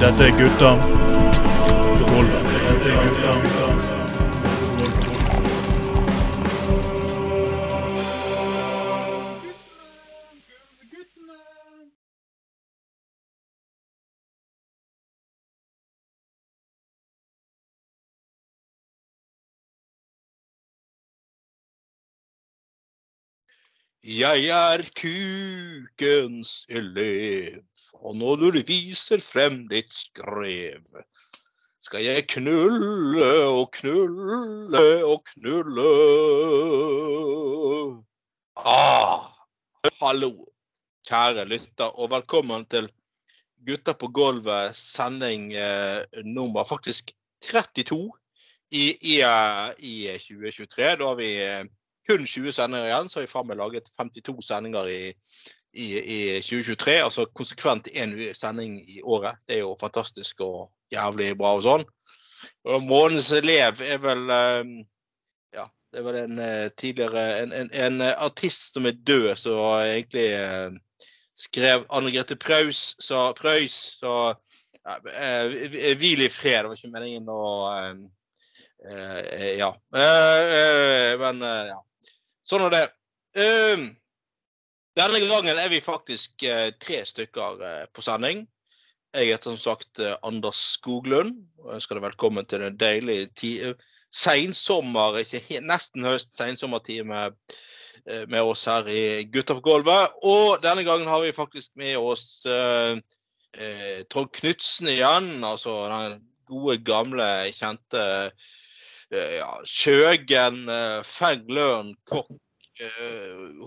Dette er gutta. Dette er gutta. Jeg er kukens elev, og når du viser frem ditt skrev, skal jeg knulle og knulle og knulle. Ah, hallo, kjære lytter, og velkommen til Gutta på gulvet, sending eh, nummer faktisk 32 i, i, i 2023. Da har vi eh, kun 20 sendinger igjen, så har vi faen meg laget 52 sendinger i, i, i 2023. Altså konsekvent én sending i året. Det er jo fantastisk og jævlig bra og sånn. Og Månens elev er vel eh, Ja, det er vel en eh, tidligere En, en, en artist som er død, som egentlig eh, skrev Anne Grete Preus, så Preus, så eh, Hvil i fred. Det var ikke meningen å eh, eh, Ja. Eh, eh, men eh, ja. Sånn er det. Denne gangen er vi faktisk eh, tre stykker eh, på sending. Jeg heter som sagt eh, Anders Skoglund og ønsker deg velkommen til en deilig seinsommer, ikke nesten høst, seinsommertime med oss her i Gutta på gulvet. Og denne gangen har vi faktisk med oss Trond Knutsen igjen. Altså den gode, gamle, kjente ja, Kjøgen, Feng Løren, kokk,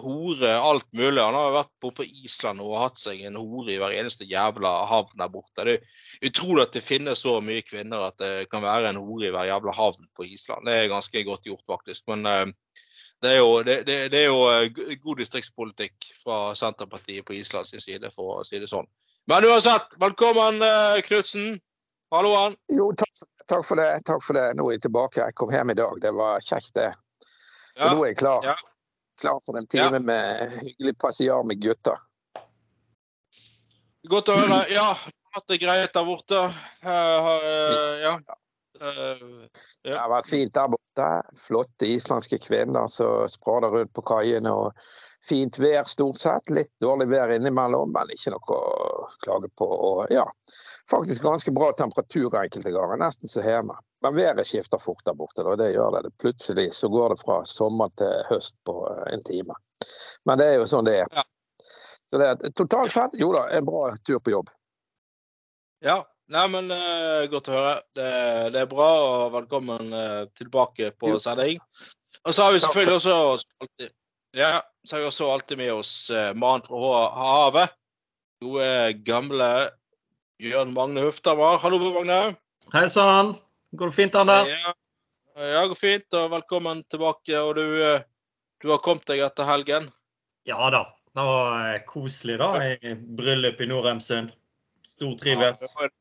hore, alt mulig. Han har vært på, på Island og hatt seg en hore i hver eneste jævla havn der borte. Det er utrolig at det finnes så mye kvinner at det kan være en hore i hver jævla havn på Island. Det er ganske godt gjort, faktisk. Men uh, det er jo, det, det, det er jo god distriktspolitikk fra Senterpartiet på Islands side, for å si det sånn. Men uansett, velkommen Knutsen. Halloen. Jo, takk, takk, for det. Takk for det. Nå er jeg tilbake. Jeg kom hjem i dag. Det var kjekt, det. Så ja. nå er jeg klar. Ja. Klar for en time ja. med hyggelig passiar med gutter. Godt å høre. Ja, hatt det greit der borte. Uh, uh, ja. Uh, det har vært fint der borte. Flotte islandske kvinner som sprader rundt på kaiene. og Fint vær stort sett. Litt dårlig vær innimellom, men ikke noe å klage på. Og ja, faktisk ganske bra temperatur enkelte ganger, nesten som hjemme. Men været skifter fort der borte, og det gjør det. Plutselig så går det fra sommer til høst på en time. Men det er jo sånn det er. Ja. Så det er totalt sett, jo da, en bra tur på jobb. Ja, Nei, men uh, Godt å høre. Det, det, er bra, og velkommen uh, tilbake på sending. Og så har vi selvfølgelig også ja, så har vi også alltid med oss uh, mannen fra havet. Gode, gamle Jørn Magne Huftamar. Hallo, Bror Magne. Hei sann. Går det fint, Anders? Ja, ja går fint. Og velkommen tilbake. Og du, uh, du har kommet deg etter helgen? Ja da. Det var koselig, da. I bryllup i Nordheimsund. Stortrives. Ja,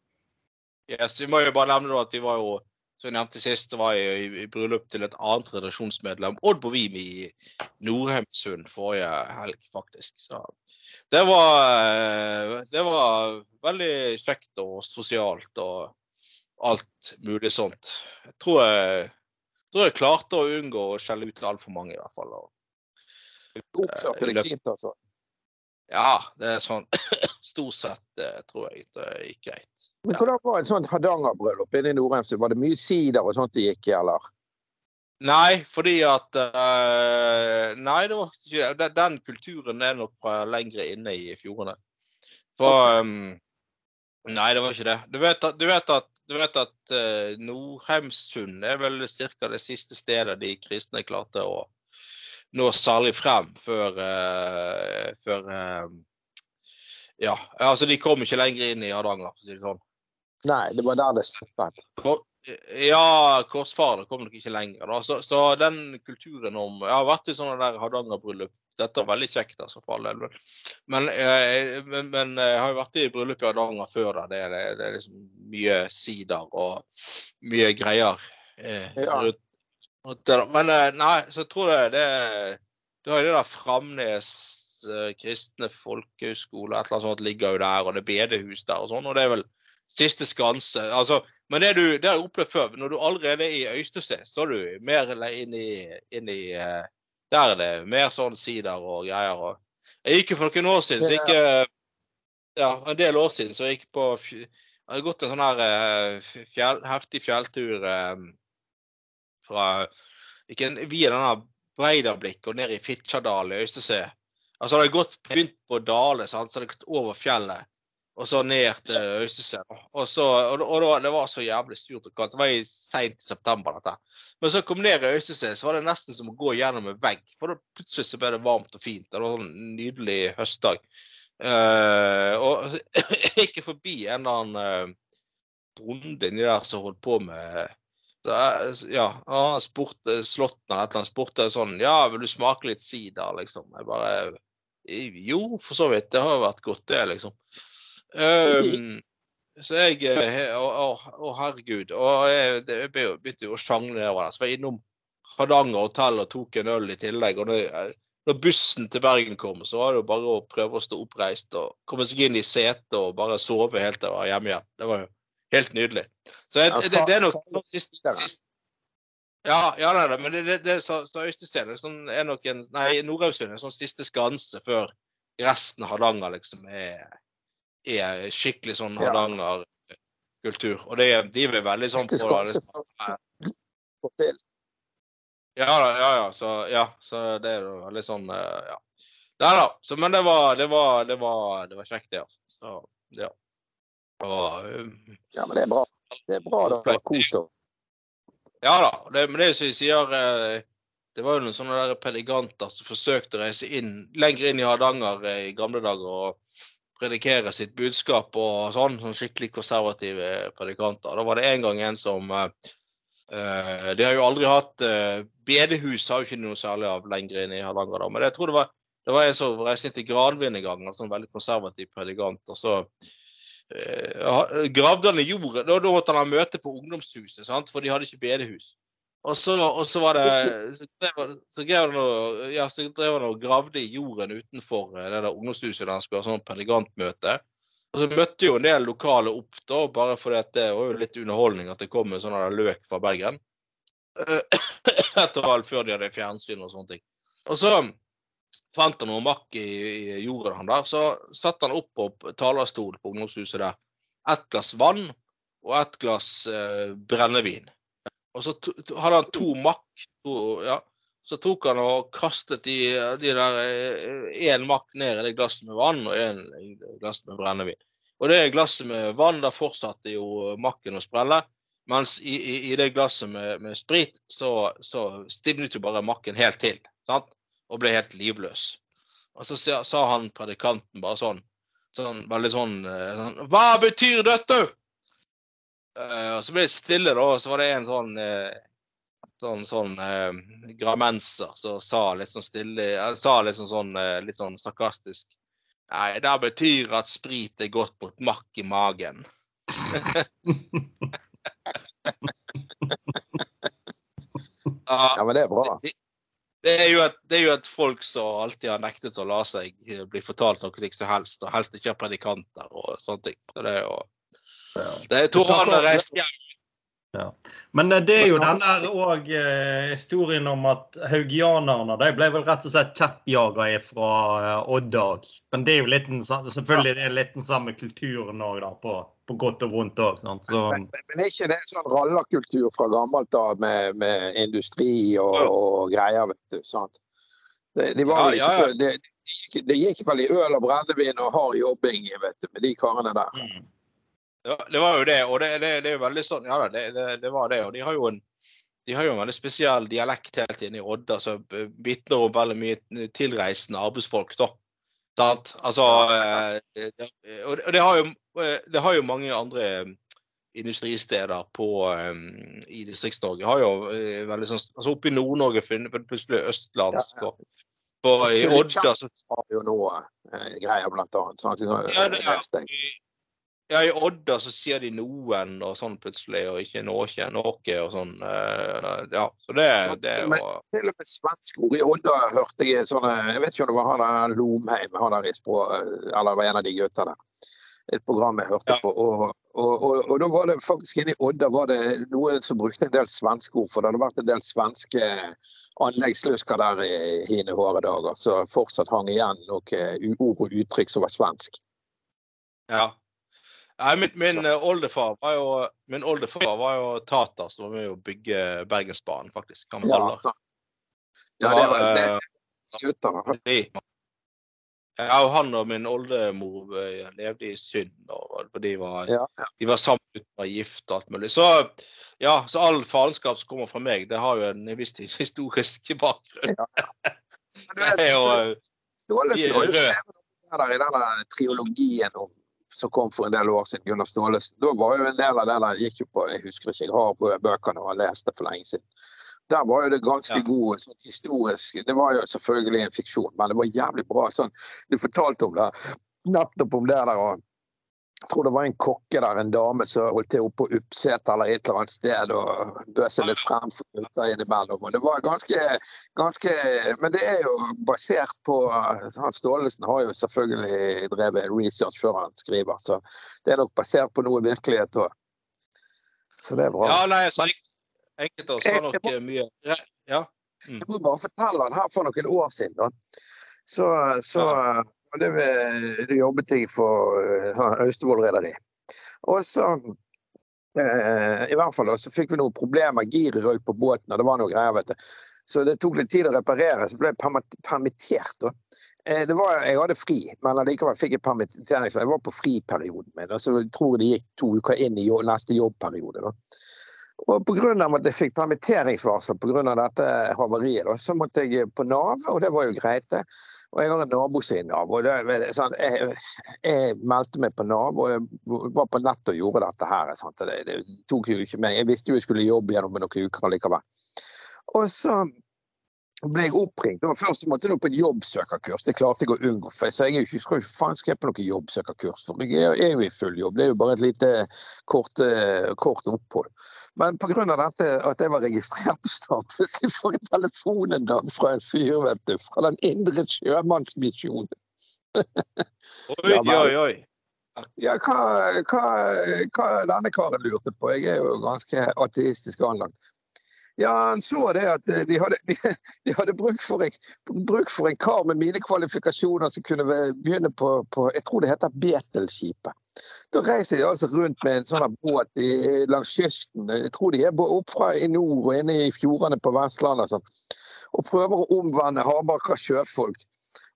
yes, vi må jo bare nevne at vi var jo som jeg nevnte sist, var jeg i, i bryllup til et annet redaksjonsmedlem, Odd Bovim i Nordheimsund forrige helg, faktisk. Så det var, det var veldig kjekt og sosialt og alt mulig sånt. Jeg tror jeg, tror jeg klarte å unngå å skjelle ut altfor mange, i hvert fall. Oppførte deg fint, altså? Ja, det er sånn stort sett eh, tror jeg det gikk greit. Men hvordan var et sånt Hardanger-bryllup inne i Nordheimsund? Var det mye sider og sånt det gikk i, eller? Nei, fordi at uh, Nei, det var ikke den, den kulturen er nok fra lenger inne i fjordene. For um, Nei, det var ikke det. Du vet at, du vet at, du vet at uh, Nordheimsund er vel ca. det siste stedet de kristne klarte å nå særlig frem før, uh, før Ja, altså de kom ikke lenger inn i Hardanger, for å si det sånn. Nei, det var der det stoppet. Ja, Korsfarer kom nok ikke lenger. Da. Så, så, den kulturen om Jeg har vært i sånne der Hardanger-bryllup. Dette er veldig kjekt, altså, for all del. Men, eh, men, men, jeg har jo vært i bryllup i Hardanger før. Da. Det, det, det er liksom mye sider og mye greier. Eh, ja. Men eh, nei, så jeg tror det, det Du har jo det der Framnes kristne folkehøgskole, et eller annet sånt ligger jo der, og det er bedehus der og sånn. Og det er vel siste skanse. Altså, men det, du, det har jeg opplevd før. Når du allerede er i Øystese, så er du mer inn i, inn i uh, Der er det mer sånn sider og greier. Og. Jeg gikk jo for noen år siden, så gikk ja, en del år siden, så jeg gikk på Jeg hadde gått en sånn her fjell, heftig fjelltur um, fra ikke, via denne Breidablikk og ned i Fitjadalen i Øystese. Altså hadde jeg gått, begynt på Dale, sant? så hadde jeg gått over fjellet og så ned til Øystese. Og, og, og da, det var så jævlig sturt og kaldt. Det var i seint i september, dette. Men så kom ned i Øystese, så var det nesten som å gå gjennom en vegg. For da plutselig så ble det varmt og fint. Det var en nydelig høstdag. Uh, og jeg gikk forbi en eller annen uh, bonde inni der som holdt på med så, ja, han spurte Slåtten eller et eller annet spurte sånn Ja, vil du smake litt sider, liksom? Jeg bare Jo, for så vidt. Det har vært godt, det, liksom. Um, så jeg Å, Å, å herregud. Og jeg, jeg begynte jo å sjangle nedover der. Så var jeg innom Hardanger hotell og tok en øl i tillegg. og når, når bussen til Bergen kom, så var det jo bare å prøve å stå oppreist og komme seg inn i setet og bare sove helt til jeg var hjemme igjen. Det var jo helt nydelig. Så jeg, det, det, er nok siste, sist ja, ja det er det. Men det, det, det så, så Øystesteen sånn, er nok en Nei, Nordhaugsund er sånn siste skanse før resten av Hardanger liksom er er skikkelig sånn Hardanger-kultur. Og det, de er veldig sånn på det. Ja da, ja, ja. Så, ja, så det er jo veldig sånn eh, Ja. Nei da. Så, men det var, det var, det var, det var kjekt, det. Altså. Så, ja. Og, um, ja, men det er bra. Det er bra da. Kos deg. Ja da. Det, men det som vi sier eh, det var jo noen sånne der pediganter som forsøkte å reise inn, lenger inn i Hardanger i gamle dager og predikere sitt budskap og sånn, sånn skikkelig konservative predikanter. Da var det en gang en som uh, De har jo aldri hatt uh, Bedehus har jo ikke noe særlig av lenger inn i Hardanger, da. Men jeg tror det var, det var en som reiste inn til Granvin en gang, en sånn veldig konservativ predikant. og så uh, gravde han i jorda. Da, da måtte han ha møte på ungdomshuset, sant? for de hadde ikke bedehus. Og så, og så var det Så drev så drev han og gravde i jorden utenfor eh, det der ungdomshuset der han skulle ha sånn predikantmøte. Og så møtte jo en del lokale opp, da, bare fordi det var jo litt underholdning at det kom en sånn løk fra Bergen. Etter alt før de hadde fjernsyn og sånne ting. Og så fant han noe makk i, i jorden, han der. Så satte han opp på talerstol på ungdomshuset der. Ett glass vann og ett glass eh, brennevin. Og så hadde han to makk. Ja. Så tok han og kastet de, de der én eh, makk ned i det glasset med vann og én glass med brennevin. Og det glasset med vann, da fortsatte jo makken å sprelle. Mens i, i, i det glasset med, med sprit, så, så, stivnet jo bare makken helt til. Sant? Og ble helt livløs. Og så sa, sa han predikanten bare sånn, sånn veldig sånn, eh, sånn Hva betyr dette? Uh, så ble det stille, da. Og så var det en sånn uh, sånn, sånn uh, gramenser som sa litt sånn stille sa litt sånn, sånn litt sånn sarkastisk Nei, det betyr at sprit er godt mot makk i magen. ja, men det er bra. Det, det, er et, det er jo et folk som alltid har nektet å la seg bli fortalt noe som helst, og helst ikke har predikanter og sånne ting. Så det er jo det er Tor Arne reist hjem. Ja. Men eh, det er jo den der òg eh, historien om at haugianerne de ble vel rett og slett kjeppjaga fra eh, Odda. Men det er jo litt, selvfølgelig det er litt den samme kulturen òg, på, på, godt og vondt òg. Men, men, men, er ikke det sånn rallarkultur fra gammelt av med, med, industri og, og, greier, vet du. sant? Det, de var ja, ikke så, det, det, gikk vel i øl og brennevin og hard jobbing vet du, med de karene der. Mm. Ja, det var jo det. Og det, det, det er jo veldig sånn Ja det, det, var det. Og de har jo en de har jo en veldig spesiell dialekt helt inne i Odda som vitner om veldig mye tilreisende arbeidsfolk. da. Sant? Altså, eh, og det har, jo, eh, det har jo mange andre industristeder på, um, i Distrikts-Norge. har jo uh, veldig sånn, altså Oppe i Nord-Norge plutselig østlandsk. Ja, ja. På, I Odda så har jo noe uh, greier, blant annet. Sånn at, ja, det, ja, ja, i Odda så sier de noen og sånn plutselig, og ikke noe, noe og sånn. Uh, ja, så det, det var Til og med svenske ord. I Odda hørte jeg sånne Jeg vet ikke om det var han der Lomheim, han der i språ, eller var en av de gutta der. et program jeg hørte Ja. på. Og, og, og, og da var det faktisk inne i Odda var det noen som brukte en del svenske ord, for det hadde vært en del svenske anleggslusker der i hine håre dager, så fortsatt hang igjen noen ord og uttrykk som var svensk. Ja. Nei, min, min eh, oldefar var jo min oldefar var jo tater som var med å bygge Bergensbanen, faktisk. Han Ja, ja det var det. eh, Ja, og han og min oldemor eh, levde i synd. For de var, Ja, ja. de var sammen uten å være gift og alt mulig. Så ja, så all faenskap som kommer fra meg, det har jo en viss historisk bakgrunn. Men du Det vet, har jo skrevet der i denne triologien om, som kom for en del år siden, Gunnar Staalesen. Da var jo en del av det der gikk jo på Jeg husker ikke, jeg har bøkene og har lest det for lenge siden. Der var jo det ganske Ja. god sånn historisk Det var jo selvfølgelig en fiksjon, men det var jævlig bra. sånn, Du fortalte om det nettopp om det der. og jeg tror det var en kokke der, en dame som holdt til oppe på Uppset eller et eller annet sted og bød seg litt frem for gutter innimellom. Og det var ganske, ganske Men det er jo basert på Hans Staalesen har jo selvfølgelig drevet research før han skriver, så det er nok basert på noe virkelighet òg. Så det er bra. Ja, nei, så enk- enkelte av oss har nok eh, mye Ja. Mm. Jeg må bare fortelle at her for noen år siden, da, så, så var det, det jobbet jeg for uh, Austevoll rederi. Og så eh, I hvert fall så fikk vi noen problemer. Giret røyk på båten, og det var noe greier, vet du. Så det tok litt tid å reparere, så ble jeg permittert. da. Eh, var, jeg hadde fri, men allikevel fikk jeg permittering. Jeg var på friperioden min. og Så jeg tror det gikk to uker inn i neste jobbperiode. da. Og pga. at jeg fikk permitteringsvarsel pga. dette havariet, så måtte jeg på Nav, og det var jo greit, det. Og jeg har en nabo som er i Nav. og det, sånn, jeg, jeg meldte meg på Nav og jeg var på nett og gjorde dette her. Det, det tok jo ikke meg. Jeg visste jo jeg skulle jobbe gjennom noen uker allikevel. Og så ble jeg oppringt. Og først måtte jeg på et jobbsøkerkurs. Det klarte jeg å unngå. For jeg sa jeg ikke, skal jo faen skal jeg på noe jobbsøkerkurs, for jeg er jo i full jobb. Det er jo bare et lite kort, eh, kort opphold. Men pga. dette at jeg var registrert på Start, plutselig får jeg telefon en dag fra en fyr, vet du. Fra Den indre sjømannsmisjonen. Oi, oi, oi. Ja, hva, hva, hva denne karen lurte på. Jeg er jo ganske ateistisk anlagt. Ja, han så det at de hadde, de, de hadde bruk, for en, bruk for en kar med mine kvalifikasjoner som kunne begynne på, på Jeg tror det heter Betelskipet. Da reiser de altså rundt med en sånn båt i, langs kysten. Jeg tror de er opp fra i nord og inne i fjordene på Vestlandet og sånn. Og prøver å omvende hardbarka sjøfolk.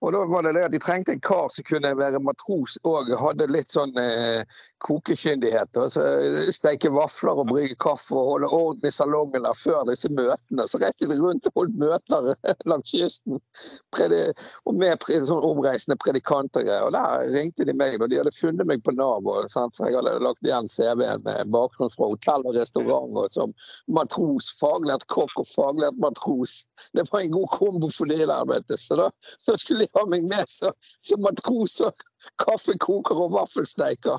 Og da var det det at De trengte en kar som kunne være matros og hadde litt sånn eh, kokekyndighet. så Steike vafler og brygge kaffe og holde orden i salongen der før disse møtene. Så reiste de rundt og holdt møter langs kysten. Og med sånn omreisende predikanter. og Der ringte de meg. og De hadde funnet meg på Nav, for jeg hadde lagt igjen CV-en med bakgrunn fra hotell og restaurant. og Som matros, faglært kokk og faglært matros. Det var en god kombo for de der, vet du. Så da så skulle de ha meg med som, som matros og kaffekoker og vaffelsteiker.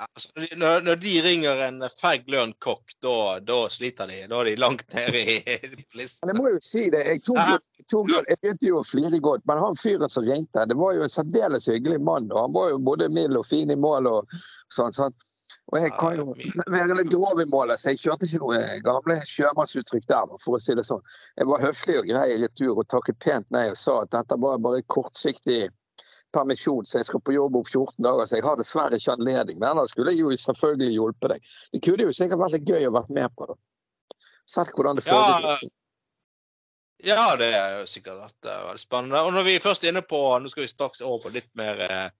Altså, når, når de ringer en feig lønn kokk, da, da sliter de. Da er de langt nede i listen. Men jeg må jo si det, jeg, tok, jeg, tok, jeg begynte jo å flire godt, men han fyren som ringte, det var jo en særdeles hyggelig mann. og Han var jo både mild og fin i mål og sånn. sånn. Og jeg kan jo være litt grov i målet, så jeg kjørte ikke noe gamle sjømannsuttrykk der, for å si det sånn. Jeg var høflig og grei i retur og takket pent nei og sa at dette var bare kortsiktig permisjon, så jeg skal på jobb om 14 dager, så jeg har dessverre ikke anledning. Men ellers skulle jeg jo selvfølgelig hjulpet deg. Det kunne jo sikkert vært litt gøy å være med på, da. Sett hvordan det Ja. Ja, det er jo sikkert vært veldig spennende. Og når vi er inne på Nå skal vi straks over på litt mer eh,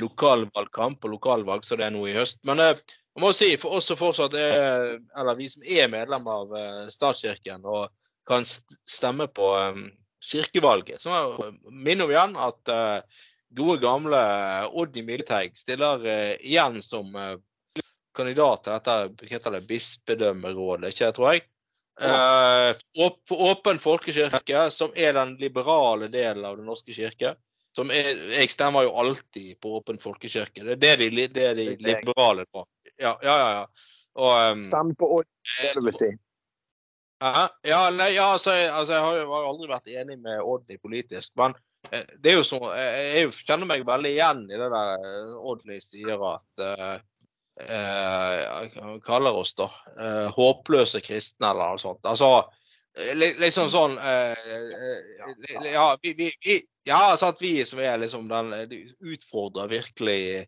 lokalvalgkamp og lokalvalg, så det er nå i høst. Men eh, jeg må si, for oss som fortsatt er Eller vi som er medlem av eh, statskirken og kan st- stemme på eh, kirkevalget, så må jeg minne om igjen at gode, gamle Oddi Milteig stiller igjen som kandidat til dette heter det, bispedømmerådet, ikke tror jeg. Åp- åpen folkekirke, som er den liberale delen av Den norske kirke. Som er, jeg stemmer jo alltid på åpen folkekirke. Det er det de, det er de liberale på. Ja, ja, ja. ja. Og, um, Stem på Odd, det du vil si. ja, ja, nei, ja altså, jeg, altså, jeg har jo aldri vært enig med Odny politisk. Men det er jo sånn, Jeg kjenner meg veldig igjen i det der Oddny sier at uh, uh, kaller oss da uh, håpløse kristne eller noe sånt. Altså, liksom sånn Ja, vi, vi, vi, ja, sant, vi som er liksom den utfordrer virkelig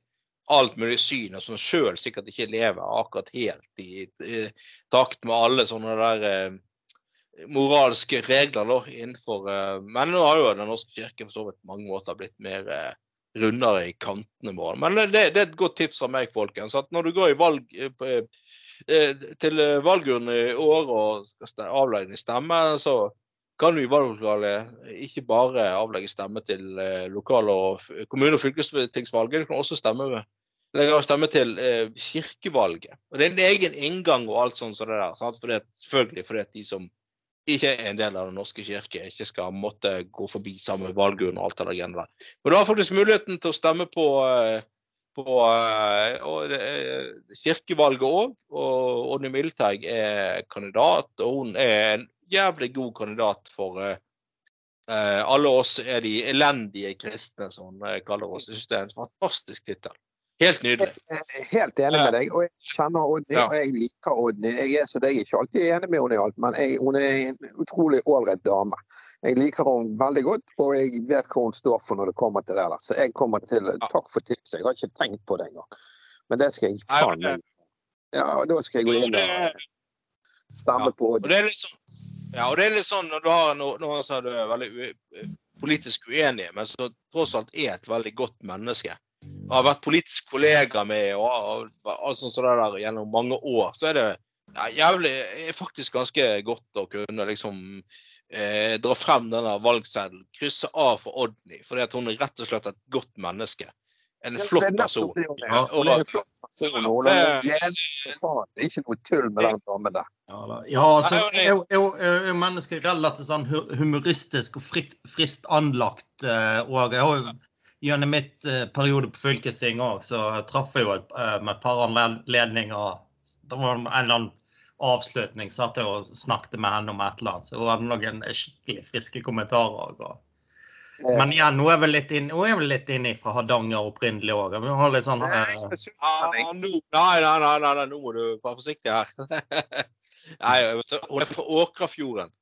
alt mulig syn, og som sjøl sikkert ikke lever akkurat helt i, i, takt med alle sånne der eh, moralske regler da, innenfor eh, Men nå har jo Den norske kirke for så vidt mange måter blitt mer eh, rundere i kantene våre. Men det, det, er et godt tips fra meg, folkens. at Når du går valg eh, eh, til valgurnen i år og skal avlegge stemme, så kan vi i valglokalet ikke bare avlegge stemme til lokal- og kommune- og fylkestingsvalget, du kan også stemme stemme til eh, kirkevalget. Og Det er en egen inngang og alt sånt som det der. Sant? Det, selvfølgelig fordi de som ikke er en del av Den norske kirke, ikke skal måtte gå forbi samme valgurn og alt det der. Men du har faktisk muligheten til å stemme på, eh, på eh, og, eh, kirkevalget òg. Og Odny Milteig er kandidat, og hun er jævlig god kandidat for eh, alle oss er de elendige kristne, som hun kaller oss. Jeg synes det er en fantastisk tittel. Helt nydelig. Helt enig med deg. og Jeg kjenner Odny, ja. og jeg liker Odny. Jeg er så det er ikke alltid enig med henne i alt, men jeg, hun er en utrolig ålreit dame. Jeg liker henne veldig godt, og jeg vet hva hun står for når det kommer til det. der. Så jeg kommer til Takk for tipset. Jeg har ikke tenkt på det engang. Men det skal jeg faen meg Ja, da skal jeg gå inn og stemme på Odny. Sånn, ja, og det er litt sånn når du har noen som er veldig politisk uenige, men som tross alt er et veldig godt menneske har vært politisk kollega med og, og, og sånn som det der gjennom mange år, så er det ja, jævlig, faktisk ganske godt å kunne liksom eh, dra frem denne valgseddelen, krysse av for Odny, fordi at hun er rett og slett et godt menneske. En flott person. Ja, og det er en flott person. Er det er ikke noe tull med den damen der. Ja, altså, er jo mennesket relativt sånn humoristisk og fritt, frist anlagt. Eh, og jeg har jo gjennom mitt uh, periode på fylkesting òg, så traff jeg jo et, uh, med et par anledninger. Det var en eller annen avslutning, satt jeg og snakket med henne om et eller annet. Så hun hadde noen skikkelig friske kommentarer. Og, men igjen, hun er vel litt inn, er litt inne fra Hardanger opprinnelig òg. Sånn, uh... nei, nei, nei, nei, nå må du være forsiktig her. nei, hun er fra Åkrafjorden.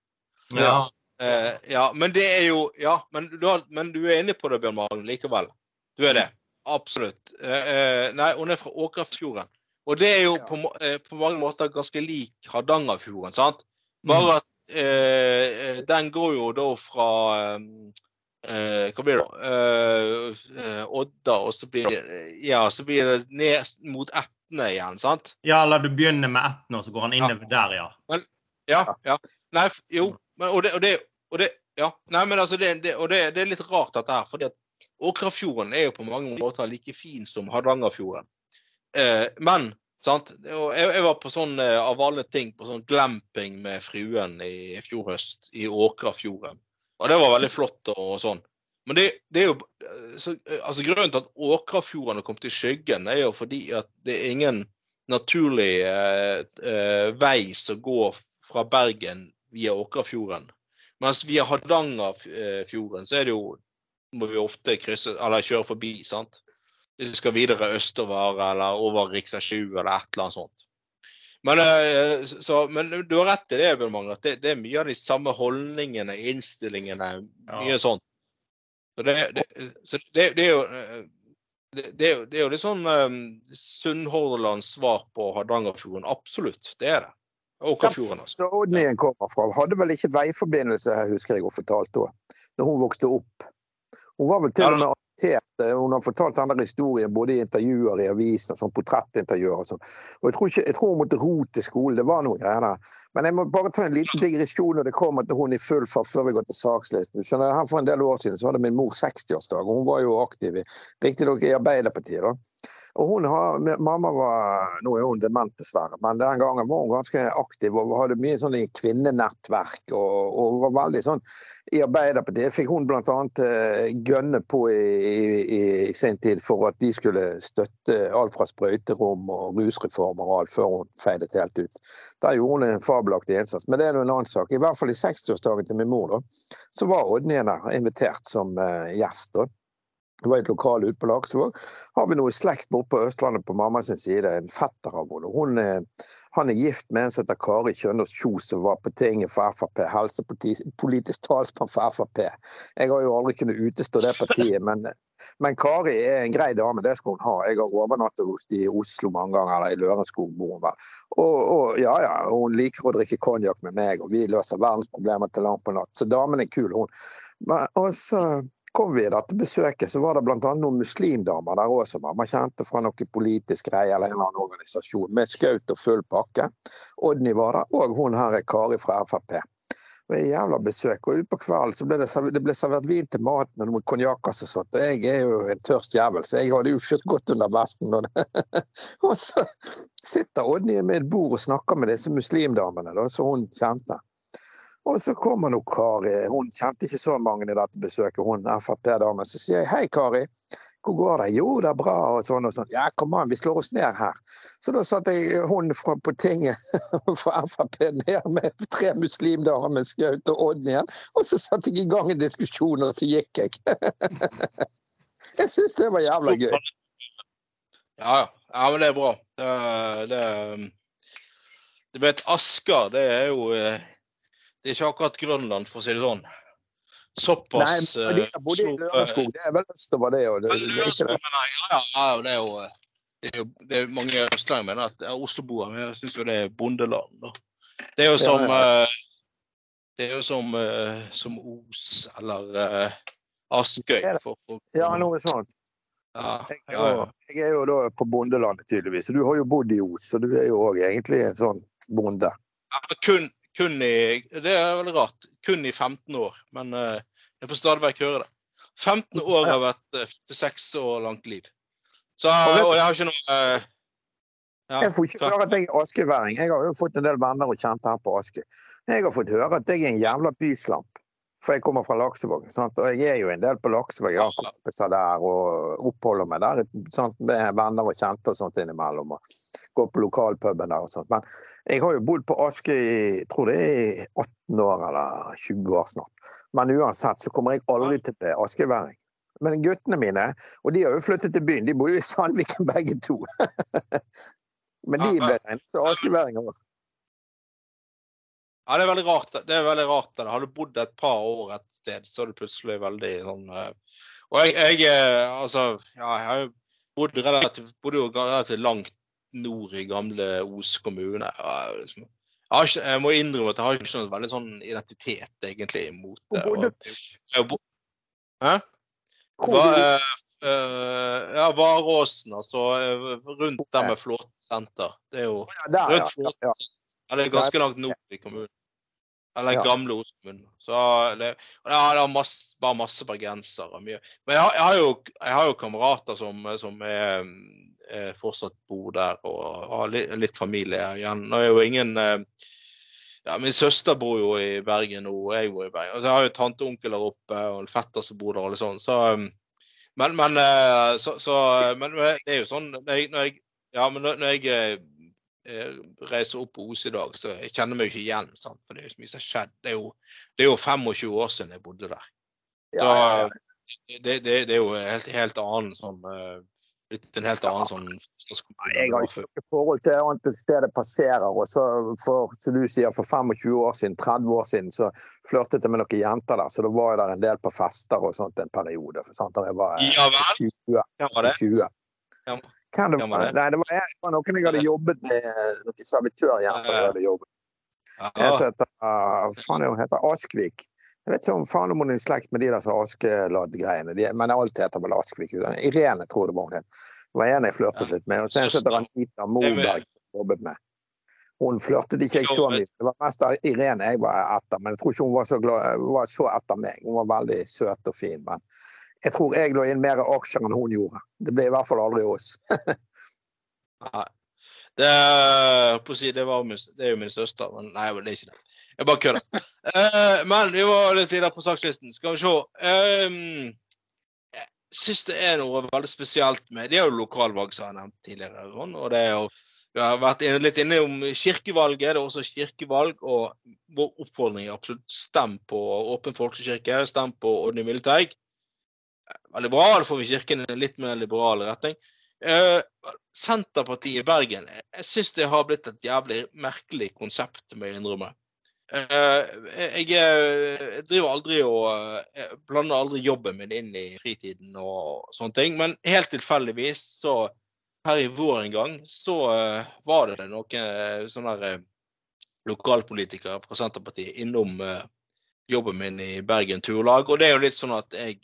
Ja. Uh, ja, men det er jo Ja, men du, har, men du er inne på det, Bjørn Maren, likevel. Du er det. Absolutt. Nei, hun er fra Åkrafjorden. Og det er jo ja. på, på, mange måter ganske lik Hardangerfjorden, sant? Bare mm. at uh, den går jo da fra Hva blir det? Odda, og så blir, ja, så blir det ned mot Etne igjen, sant? Ja, eller du begynner med Etne, og så går han innover ja. der, ja. Men, ja, ja. Nei, jo, men, og, det, og, det, og, det, ja. Nei, men altså, det, det, og det, det, er litt rart, dette her. fordi at Åkrafjorden er jo på mange måter like fin som Hardangerfjorden. Eh, men sant? Jeg, jeg, var på sånn eh, av alle ting på sånn glamping med fruen i fjor høst i Åkrafjorden. Og det var veldig flott og, sånn. Men det, det, er jo så, altså Grunnen til at Åkrafjorden har kommet i skyggen, er jo fordi at det er ingen naturlig eh, eh, vei som går fra Bergen via Åkrafjorden. Mens via Hardangerfjorden så er det jo må vi ofte krysse, eller kjøre forbi. sant? Hvis vi skal videre østover eller over rv. 7 eller et eller annet sånt. Men, eh, så, men du har rett i det, Bjørn at det, det, er mye av de samme holdningene, innstillingene, mye ja. sånt. Så det, det, så det, er jo eh, det, er jo litt sånn um, Sunnhordlands svar på Hardangerfjorden. Absolutt, det er det. Åkerfjorden. Altså. Odnien kommer fra. Hadde vel ikke veiforbindelse, husker jeg hun fortalte da når hun vokste opp. Hun var vel til og med adoptert. Hun har fortalt denne historien både i intervjuer i avisen og sånn portrettintervjuer. og sånn. Og jeg tror, jeg tror, hun måtte ro til skolen. Det var noe greier der. Men jeg må bare ta en liten digresjon når det kommer til hun i full fart før vi går til sakslisten. Skjønner, her For en del år siden så hadde min mor 60-årsdag, og hun var jo aktiv, riktignok i Arbeiderpartiet. da. Og hun har, Mamma var Nå er hun dement, dessverre, men den gangen var hun ganske aktiv og hadde mye sånn kvinnenettverk. Og, og var veldig sånn I Arbeiderpartiet fikk hun bl.a. Uh, gønne på i, i, i, sin tid for at de skulle støtte alt fra sprøyterom og rusreformer og alt, før hun feidet helt ut. Der gjorde hun en fabelaktig innsats. Men det er en annen sak. I hvert fall i 60-årsdagen til min mor, da, så var Odny invitert som uh, gjest. da. Det var et lokal ute på Laksevåg. Har vi noe slekt borte på Østlandet på mamma sin side, en fetter av henne. Eh, han er gift med en som heter Kari Kjønaas Kjos, som var på tinget for Frp. Helsepolitisk talsmann for Frp. Jeg har jo aldri kunnet utestå det partiet, men, men, Kari er en grei dame, det skal hun ha. Jeg har overnattet hos de i Oslo mange ganger, eller i Lørenskog bor hun vel. Og, og, ja, ja, hun liker å drikke konjakk med meg, og vi løser verdensproblemer til langt på natt. Så damen er kul, hun. Men, og så kom vi dette besøket, så var det bl.a. noen muslimdamer der òg som man kjente fra noe politisk greie eller en eller annen organisasjon, med skaut og full pakke. Odny var der, og hun her er Kari fra Frp. Det var jævla besøk. Og utpå kvelden så ble det, servert, det ble servert vin til maten og noen konjakker og sånt. Og jeg er jo en tørst jævel, så jeg hadde jo kjørt godt under vesten. og så sitter Odny med et bord og snakker med disse muslimdamene da, som hun kjente. Og så kommer nå Kari. Hun kjente ikke så mange i dette besøket, hun Frp-damen. Så sier jeg hei, Kari. Hvor går det? Jo, det er bra, og sånn og sånn. Ja, kom an, vi slår oss ned her. Så da satte jeg hun fra, på tinget for Frp ned med tre muslimdamer Skaut og Odd igjen. Og så satte jeg i gang en diskusjon, og så gikk jeg. jeg syns det var jævla gøy. Ja, ja, men det er bra. Det, det, du vet, Asker, det er jo eh, det er ikke akkurat Grønland, for å si det sånn. Såpass Nei, men de bodde i eh, Lørenskog, det er vel østover det? Og det, det, er ikke det. Ja, ja, det er jo det er, jo, det er mange østlendinger mener at ja, Osloboer jeg syns jo det er bondeland. Da. Det er jo som ja, ja. Det er jo som, som Os eller uh, Askøy. For, for, ja, noe sånt. Ja, jeg, jeg, er jo, da på bondelandet, tydeligvis. Du har jo bodd i Os, så du er jo òg egentlig en sånn bonde. Ja, kun, kun i Det er veldig rart. Kun i 15 år. Men uh, jeg får stadig vekk høre det. 15 år har vært uh, 46 år langt liv. Så, og jeg har ikke noe uh, ja, Jeg får ikke høre at jeg er askeværing. Jeg har jo fått en del venner og kjente her på Aske. Jeg har fått høre at jeg er en jævla byslamp. For jeg kommer fra Laksevåg. Sant? Og jeg er jo en del på Laksevåg. Jeg har kompiser der og oppholder meg der sant? med venner og kjente og sånt innimellom. Og går på lokalpuben der og sånt. Men jeg har jo bodd på Aske i tror det er 18 år eller 20 år snart. Men uansett så kommer jeg aldri til å bli askeværing. Men guttene mine, og de har jo flyttet til byen, de bor jo i Sandviken begge to. Men de ble regnet som askeværinger. Ja, det er veldig rart. Det er veldig rart. Har du bodd et par år et sted, så er du plutselig veldig sånn uh, Og jeg, jeg, eh, altså Ja, jeg har jo bodd relativt, bodde jo relativt langt nord i gamle Os kommune. Jeg, liksom, jeg, ikke, jeg, må innrømme at jeg har ikke noen veldig sånn identitet, egentlig, mot det. Hvor bodde du? Hæ? Var, uh, uh, ja, Varåsen, altså. Rundt der med Flåtesenter. Det er jo rundt Flåtesenter. Ja, det er ganske langt nord i kommunen. Eller ja. gamle Osmund. Så det, ja, det er masse, bare masse bergensere. Mye. Men jeg har, jeg, har jo, jeg har, jo, kamerater som, som er, er fortsatt bor der og har litt, litt familie igjen. Nå er jo ingen eh, ja, Min søster bor jo i Bergen nå, og jeg bor i Bergen. Altså, jeg har jo tante og onkel der oppe, og en fetter som bor der. og sånn. Så, men, men, eh, så, så, men det er jo sånn når jeg, når jeg, ja, men når jeg Eh, reiser opp på Os i dag, så jeg kjenner meg ikke igjen. Sant? For det er jo så mye som har skjedd. Det er, jo, det er jo 25 år siden jeg bodde der. Så det, det, det er jo helt, helt annen sånn uh, en helt annen sånn Jeg har ikke noe forhold til annet enn stedet passerer. og så for, som du sier, for 25 år siden, 30 år siden så flørtet jeg med noen jenter der. Så da var jeg der en del på fester og sånt en periode. For, sant? Da jeg var ja, vel? 20. Ja, var det? 20. Ja. Kan det, var? Nei, det var, jeg, det var noen jeg hadde jobbet med, noen servitørjenter jeg hadde jobbet Jeg heter, uh, faen, hun heter Askvik. Jeg vet ikke om faen om hun er i slekt med de der Askeladd-greiene, de, men alt heter vel Askvik. Irene tror det var hun het. Det var en jeg flørtet litt med. Og så heter Anita Moberg som jeg jobbet med. Hun flørtet ikke jeg så mye. Det var mest Irene jeg var etter, men jeg tror ikke hun var så, glad, var så etter meg. Hun var veldig søt og fin. men Jeg tror jeg lå inn mer aksjer enn hun gjorde. Det ble i hvert fall aldri oss. Nei. Det, er- si, det, var min, det er jo min søster, men nei, det er ikke det. Jeg bare kødder. uh, men vi må litt videre på sakslisten. Skal vi se. Um, jeg syns det er noe veldig spesielt med Det er jo lokalvalg, som jeg har nevnt tidligere. Og det er jo vi har vært litt inne om kirkevalget. Det er også kirkevalg. Og vår oppfordring er absolutt stem på Åpen folkekirke. Stem på Odny Milteig. Bra. Får vi kirken i en litt mer liberal retning. Uh, Senterpartiet i Bergen. Jeg syns det har blitt et jævlig merkelig konsept, må jeg innrømme. Uh, jeg, jeg driver aldri og jeg blander aldri jobben min inn i fritiden og sånne ting. Men helt tilfeldigvis så her i vår en gang så uh, var det noen eh, sånne der, eh, lokalpolitikere fra Senterpartiet innom eh, jobben min i Bergen Turlag. Og det er jo litt sånn at jeg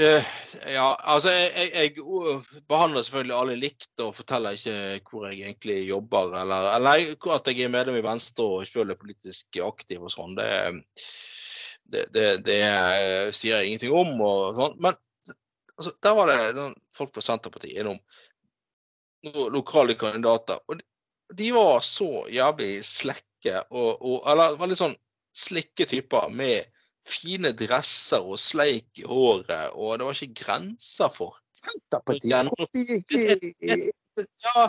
eh, eh, Ja, altså jeg, jeg, jeg uh, behandler selvfølgelig alle likt og forteller ikke hvor jeg egentlig jobber, eller, eller at jeg er medlem i Venstre og selv er politisk aktiv og sånn. Det, det, det, det eh, sier jeg ingenting om og sånn. Men altså, der var det folk fra Senterpartiet innom. Lokale kandidater. Og de, de var så jævlig slekke og, og Eller veldig sånn slikke typer med fine dresser og sleik i håret, og det var ikke grenser for. Senterpartiet Ja,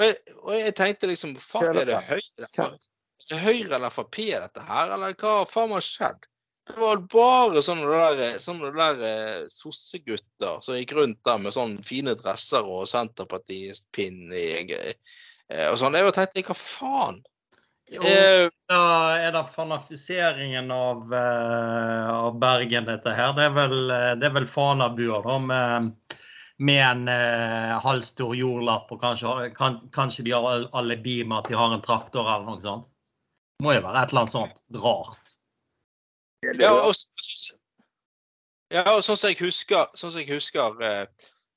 og jeg, og jeg tenkte liksom Faen, er det Høyre? Er det Høyre eller Frp dette her, eller hva faen har skjedd? Det var bare sånne der, sånne der eh, sossegutter som gikk rundt der med sånne fine dresser og Senterpartipinn i eh, og sånn. Jeg tenkte hva faen? Jo, Eh, Da er det fanafiseringen av, eh, av Bergen, dette her. Det er vel, eh, det er vel Fanabuer da, med, med en eh, halvstor jordlapp. Og kanskje, kan, kanskje de har al- alibi med at de har en traktor eller noe sånt. Det må jo være et eller annet sånt rart. Ja, og, ja, og sånn som jeg husker, sånn som jeg husker eh,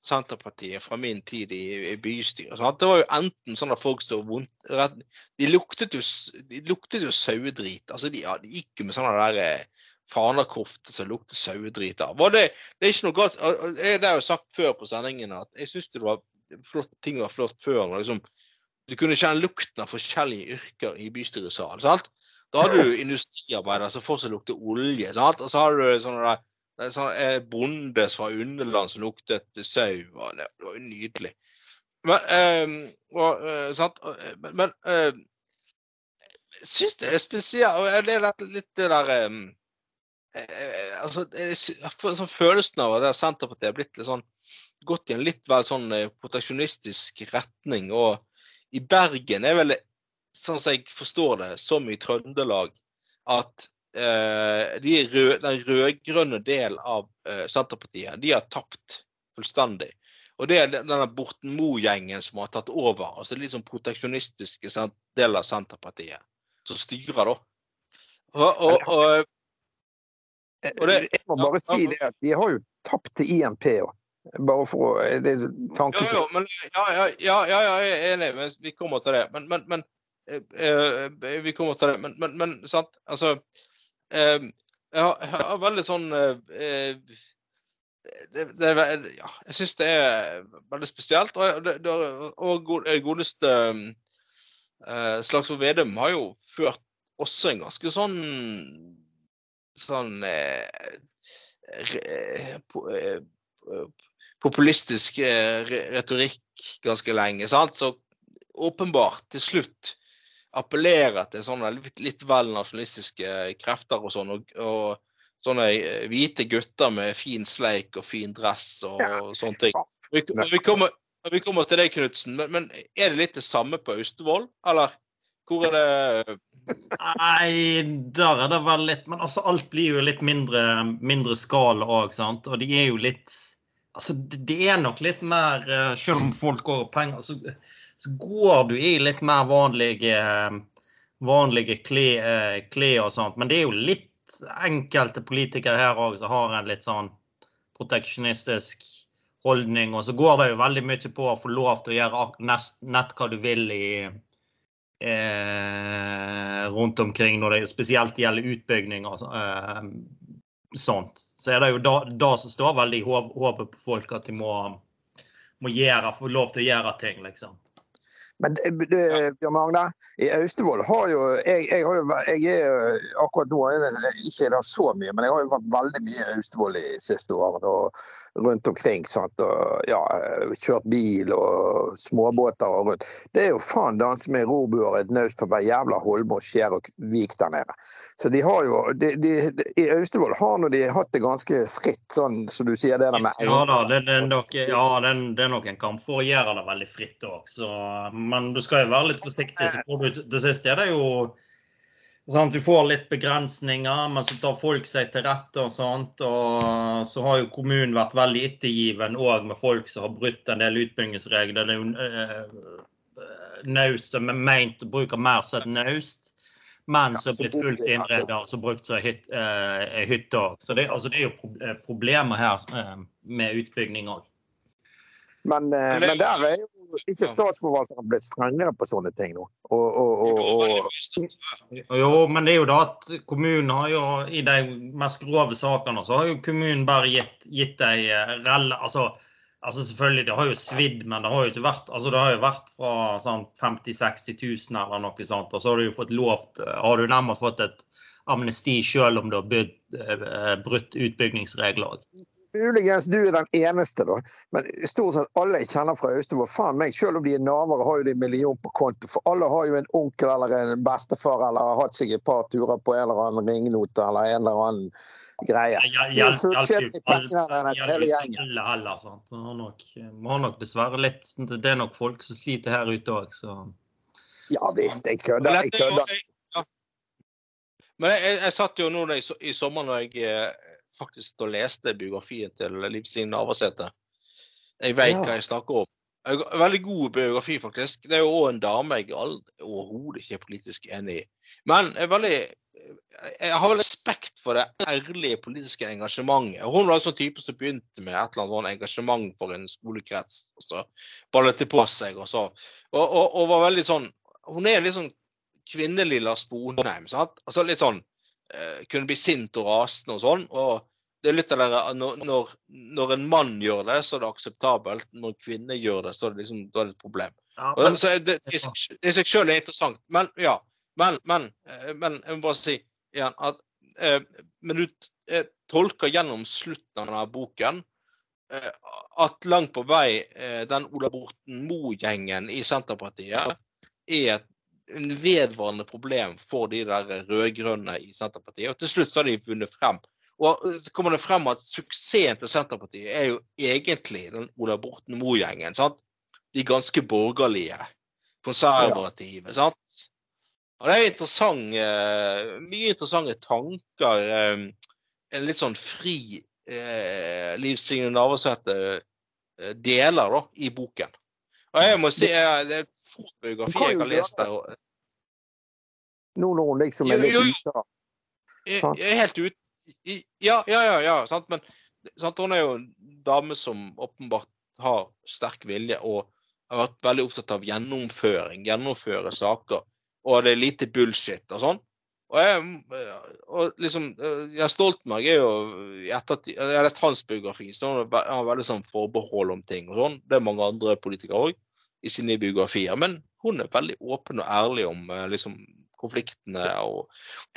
Senterpartiet fra min tid i, i bystyret. Sant? Det var jo enten at folk sto vondt rett, De luktet jo, de luktet jo sauedrit. Altså, de, ja, de gikk jo med sånne der eh, fanakofter som lukter sauedrit av. Det, det er ikke noe galt. jeg- Det har jo sagt før på sendingen at jeg syns det var flott, ting var flott før. når Liksom, du kunne kjenne lukten av forskjellige yrker i bystyresalen. sant? Da har du industriarbeidere som fortsatt lukter olje. sant? Og så har du sånne der, er sånn eh, bonde fra underland som luktet sau. Det var jo nydelig. Men, eh, og? Eh, men, men eh, jeg syns det er spesielt. og Det er litt, det der eh, eh, altså, jeg sånn følelsen av at Senterpartiet er blitt litt sånn gått i en litt vel sånn proteksjonistisk retning. Og i Bergen er vel, sånn som jeg forstår det, som i Trøndelag, at de rød, den rød-grønne del av eh, Senterpartiet, de har tapt fullstendig. Og det er denne Borten Moe-gjengen som har tatt over. altså Litt sånn proteksjonistiske del av Senterpartiet som styrer, da. Og, og, og, Og det- Jeg må bare si det at de har jo tapt til INP òg. Bare for å Det er Jo, jo, men, ja, ja, ja, ja, jeg er enig, men vi kommer til det. Men, men, men eh, eh, Vi kommer til det. Men, men, men sant, altså eh, jeg, har, veldig sånn eh, det, det, er ja, Jeg syns det er veldig spesielt. Og, det, det, og eh, godeste eh, Slagsvold Vedum har jo ført også en ganske sånn sånn eh, po- eh, populistisk eh, retorikk ganske lenge. Sant? Så åpenbart til slutt appellerer til sånne litt, litt vel nasjonalistiske krefter og sånn. Og, og sånne eh, hvite gutter med fin sleik og fin dress og, sånne ting. Vi, vi, kommer, vi kommer til deg, Knutsen. Men, men er det litt det samme på Austevoll, eller? Hvor er det Nei, der er det vel litt Men altså, alt blir jo litt mindre, mindre skala òg, sant. Og de er jo litt Altså, det er nok litt mer eh, Selv om folk går og penger, så, så går du i litt mer vanlige vanlige klær eh, og sånt. Men det er jo litt enkelte politikere her òg som har en litt sånn proteksjonistisk holdning. Og så går det jo veldig mye på å få lov til å gjøre nett hva du vil i eh, rundt omkring når det spesielt gjelder utbygging. og eh, sånt, så er det jo da som står veldig i håpet på folk at de må, må gjøre, få lov til å gjøre ting, liksom. Men Bjørn Magne, i Austevoll har jo jeg, jeg, har jo jeg er akkurat nå ikke der så mye, men jeg har jo vært veldig mye i Austevoll de siste årene. og rundt omkring. Sant? Og, ja, kjørt bil og småbåter og rundt. Det er jo faen danse med rorbuer et naust på hver jævla holme og skjær og vik der nede. Så de har jo de, de, I Austevoll har nå de hatt det ganske fritt, sånn som du sier det der med Ja da, det, det, er nok, ja, det er nok en kamp for å gjøre det veldig fritt òg, men du skal jo være litt forsiktig. så får du, Det siste er det jo Sånn, at du får litt begrensninger, men så tar folk seg til rette. og sånt, og Så har jo kommunen vært veldig ettergiven òg med folk som har brutt en del utbyggingsregler. Det er jo øh, naust som er meint å bruke mer som et naust, men som er blitt fullt innredet og brukt som hyt, hytte òg. Så det, altså, det, er jo problemer her med utbygging òg. Men, men, der er jo ikke statsforvalteren blitt strengere på sånne ting nå? Og, og, og, jo, men det er jo da at kommunen har jo i de mest grove sakene så har jo kommunen bare gitt, gitt ei eh, relle altså, altså, selvfølgelig, det har jo svidd, men det har jo ikke vært altså det har jo vært fra sånn 50 000-60 000 eller noe sånt. Og så har du jo fått lovt Har du nærmere fått et amnesti selv om du har eh, brutt utbyggingsregler. Muligens du er den eneste, da. Men stort sett alle jeg kjenner fra Austevoll, faen meg, selv om de er navere, har jo de en million på konto. For alle har jo en onkel eller en bestefar eller har hatt seg et par turer på en eller annen ringnote eller en eller annen greie. Alle heller, sant. Vi har nok dessverre litt Det er nok folk som sliter her ute òg, så Ja visst, jeg kødder. Jeg kødder. Men jeg, jeg, satt jo nå i, i sommer når jeg eh, faktisk og leste biografien til Liv Stine Navarsete. Jeg vet ja. hva jeg snakker om. Veldig god biografi, faktisk. Det er jo òg en dame jeg overhodet ikke er politisk enig i. Men jeg, veldig, jeg har veldig respekt for det ærlige politiske engasjementet. Hun var en sånn type som begynte med et eller annet sånn engasjement for en skolekrets. og så ballet det på seg og så. Og, og, og, var veldig sånn Hun er litt sånn kvinnelig Lars Sponheim. Sant? Altså litt sånn kunne bli sint og rasende og sånn. og det er litt av det, når, når, en mann gjør det, så er det akseptabelt. Når en kvinne gjør det, så er det, liksom, er det et problem. Ja, men, så det, i seg selv er interessant. Men ja, men, men, eh, men jeg må bare si igjen at eh, Men du eh, tolker gjennom slutten av denne boken eh, at langt på vei eh, den Ola Borten Moe-gjengen i Senterpartiet er et en vedvarende problem for de der rød-grønne i Senterpartiet. Og til slutt så har de vunnet frem. Og så kommer det frem at suksessen til Senterpartiet er jo egentlig den Ola Borten Moe-gjengen. De ganske borgerlige, konservative. sant? Og det er interessant, uh, mye interessante tanker. Uh, en litt sånn fri eh, Liv Signe Navarsete deler da, i boken. Og jeg må si, det få jeg har lest der. Nå når hun liksom er litt ute? Jeg er helt ute Ja, ja, ja. ja sant? Men sant? hun er jo en dame som åpenbart har sterk vilje og har vært veldig opptatt av gjennomføring, gjennomføre saker. Og det er lite bullshit og sånn. Og, jeg, og liksom Jens Stoltenberg er jo i ettertid Jeg har lest hans biografi, så han har veldig sånn forbehold om ting og sånn. Det er mange andre politikere òg i sine biografier. Men hun er veldig åpen og ærlig om liksom, konfliktene. Og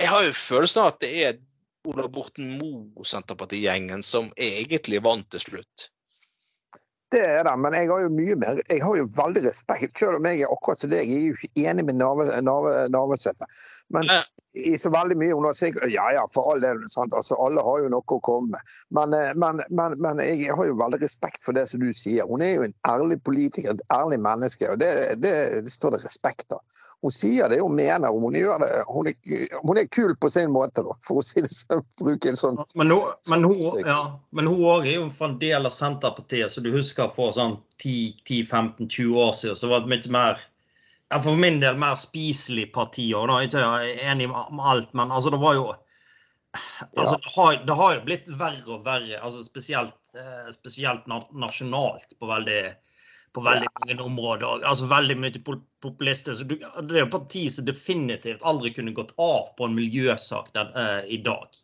jeg har jo følelsen av at det er Ola Borten Moe-Senterpartigjengen som egentlig vant til slutt. Det er det, men jeg har jo mye mer Jeg har jo veldig respekt, selv om jeg er akkurat som deg. Jeg er jo ikke enig med Navarsete. Men i så veldig mye hun har sikkert Ja ja, for all del. Sant? Altså, alle har jo noe å komme med. Men, eh, men, men, men, jeg har jo veldig respekt for det som du sier. Hun er jo en ærlig politiker, et ærlig menneske. Og det, det, det står det respekt av hun sier det hun mener. Hun, gjør det, hun, er, hun er kul på sin måte, da, for å si det sånn. bruke en sånn Men hun, men hun, ja, er jo fra en del av Senterpartiet, så du husker for sånn 10-15-20 år siden så var det mye mer ja, For min del mer spiselig parti. òg. da er jeg enig med alt, men altså, det var jo altså, det, har, det har jo blitt verre og verre, altså spesielt, eh, spesielt nasjonalt på veldig på veldig mange områder. altså Veldig mye populister. så Det er jo parti som definitivt aldri kunne gått av på en miljøsak den, uh, i dag.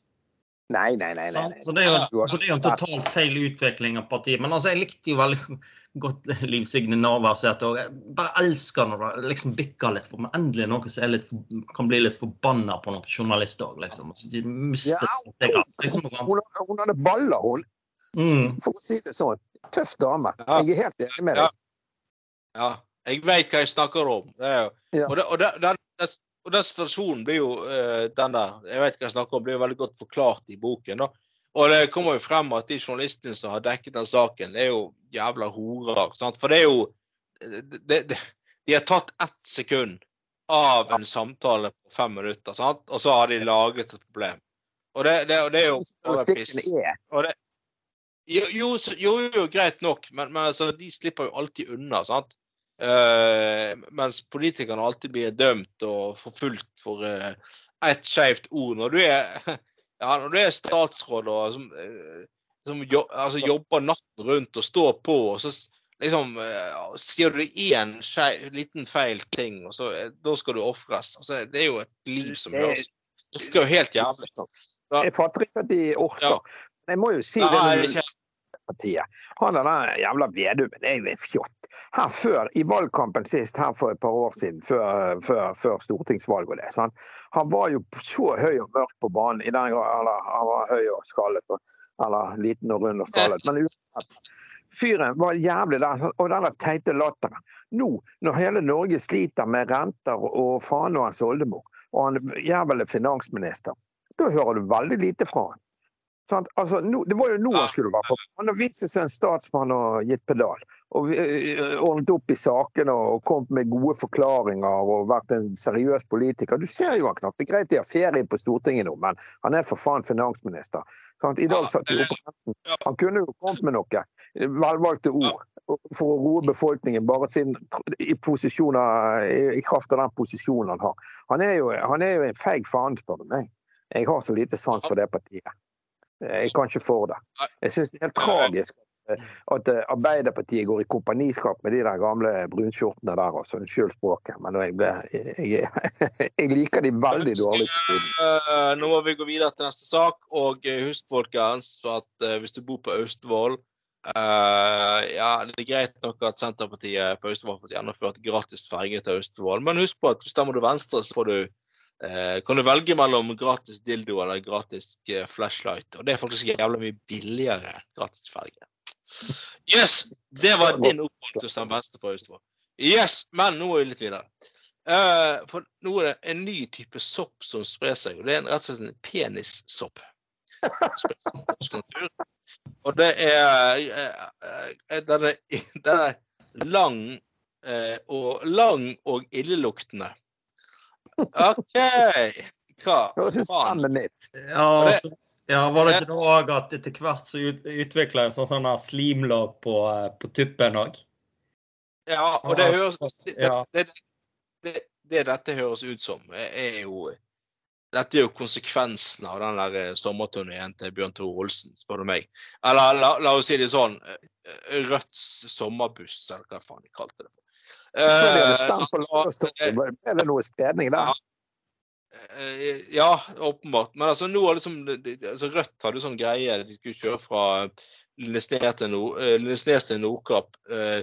Nei, nei, nei. nei, nei. Så det jo så det er jo en total feil utvikling av partiet. Men altså, jeg likte jo veldig godt Liv Signe Navarsete. òg. jeg bare elsker når det liksom bikker litt. For men endelig noe som er litt, for- kan bli litt forbanna på noen journalister òg, liksom. Altså, de mister Ja, hun, liksom, sant? Hun, hun hadde baller, hun, Mm. for å si det sånn. Tøff dame. Ja. Jeg er helt enig med deg. Ja, jeg vet hva jeg snakker om. Det er jo, Ja. Og, det, og, det, den- og den situasjonen blir jo uh, den der Jeg vet hva jeg snakker om, blir jo veldig godt forklart i boken. da. Og det kommer jo frem at de journalistene som har dekket den saken, det er jo jævla horer. Sant? For det er jo det, det, De har tatt ett sekund av en samtale på fem minutter, sant? og så har de laget et problem. Og det, det, og det er jo Og jo, jo, jo, jo, greit nok, men, men altså, de slipper jo alltid unna, sant? Uh, mens politikerne alltid blir dømt og forfulgt for uh, ett skjevt ord. Når du er, ja, når du er statsråd og som, eh, som jo, altså, jobber natten rundt og står på, og så liksom eh, sier du én liten feil ting, og så, eh, da skal du ofres. Altså, det er jo et liv som høres Det virker jo helt jævlig. Da, Jeg fatter ikke at de orker. Ja. Jeg må jo si det når partiet. Han er den jævla Vedumen er jo en fjott. Her før, I valgkampen sist, her for et par år siden, før, før, før stortingsvalget og det. Sant? Han var jo så høy og mørk på banen. i den grad, Han var høy og skallet, eller liten og rund og skallet. Men uansett. Fyren var jævlig der. Og den teite latteren. Nå, når hele Norge sliter med renter og faen og hans oldemor, og han jævla er finansminister, da hører du veldig lite fra han. Altså, no, det var jo nå han skulle være på. Han har vist seg som en statsmann og gitt pedal. Og øh, ordnet opp i sakene og kommet med gode forklaringer og vært en seriøs politiker. Du ser jo han knapt. Det er greit de har ferie på Stortinget nå, men han er for faen finansminister. Sant? I dag satt de oppe på. Han kunne jo kommet med noe velvalgte ord for å roe befolkningen, bare siden i, i kraft av den posisjonen han har. Han er jo, han er jo en feig faen, spør du meg. Jeg har så lite sans for det partiet. Jeg kan ikke for det. Jeg syns det er helt tragisk at eh, Arbeiderpartiet går i kompaniskap med de der gamle brunskjortene der. altså. Unnskyld språket, men jeg, ble, jeg, jeg liker de veldig dårlig. Eh, nå må vi gå videre til neste sak. Og eh, husk, folkens, at eh, hvis du bor på Austevoll Uh, Ja, det er greit nok at Senterpartiet på Austevoll har fått gjennomført gratis ferge til Austevoll, men husk på at stemmer du Venstre, så får du eh, kan du velge mellom gratis dildo eller gratis eh, flashlight. Og det er faktisk jævla mye billigere enn gratis ferge. Yes! Det var din oppfordring til stemme Venstre på Austevoll. Yes, men nå er vi litt videre. Eh, for nå er det en ny type sopp som sprer seg, og det er rett og slett en penissopp. Og det er eh, eh, Den er, lang, eh, og, lang og illeluktende. OK! Hva faen? Ja, altså, ja, var det ikke òg at etter hvert så ut, utvikla en sånn, sånn slimlag på, eh, på tuppen òg? Ja, og det høres det, det, det, det dette høres ut som, er jo Dette er jo konsekvensen av den der eh, sommerturneen til Bjørn Tore Olsen, spør du meg. Eller la, la oss si det sånn eh, Rødts sommerbuss, eller hva faen de kalte det. Så Eh, stemt på Lørdagstorget. Ble det noe spredning der? Eh, Ja, åpenbart. Men altså, nå har liksom, altså Rødt hadde sånn greie. De skulle kjøre fra Lindesnes til, Nord, eh, Lindesnes til Nordkapp. eh,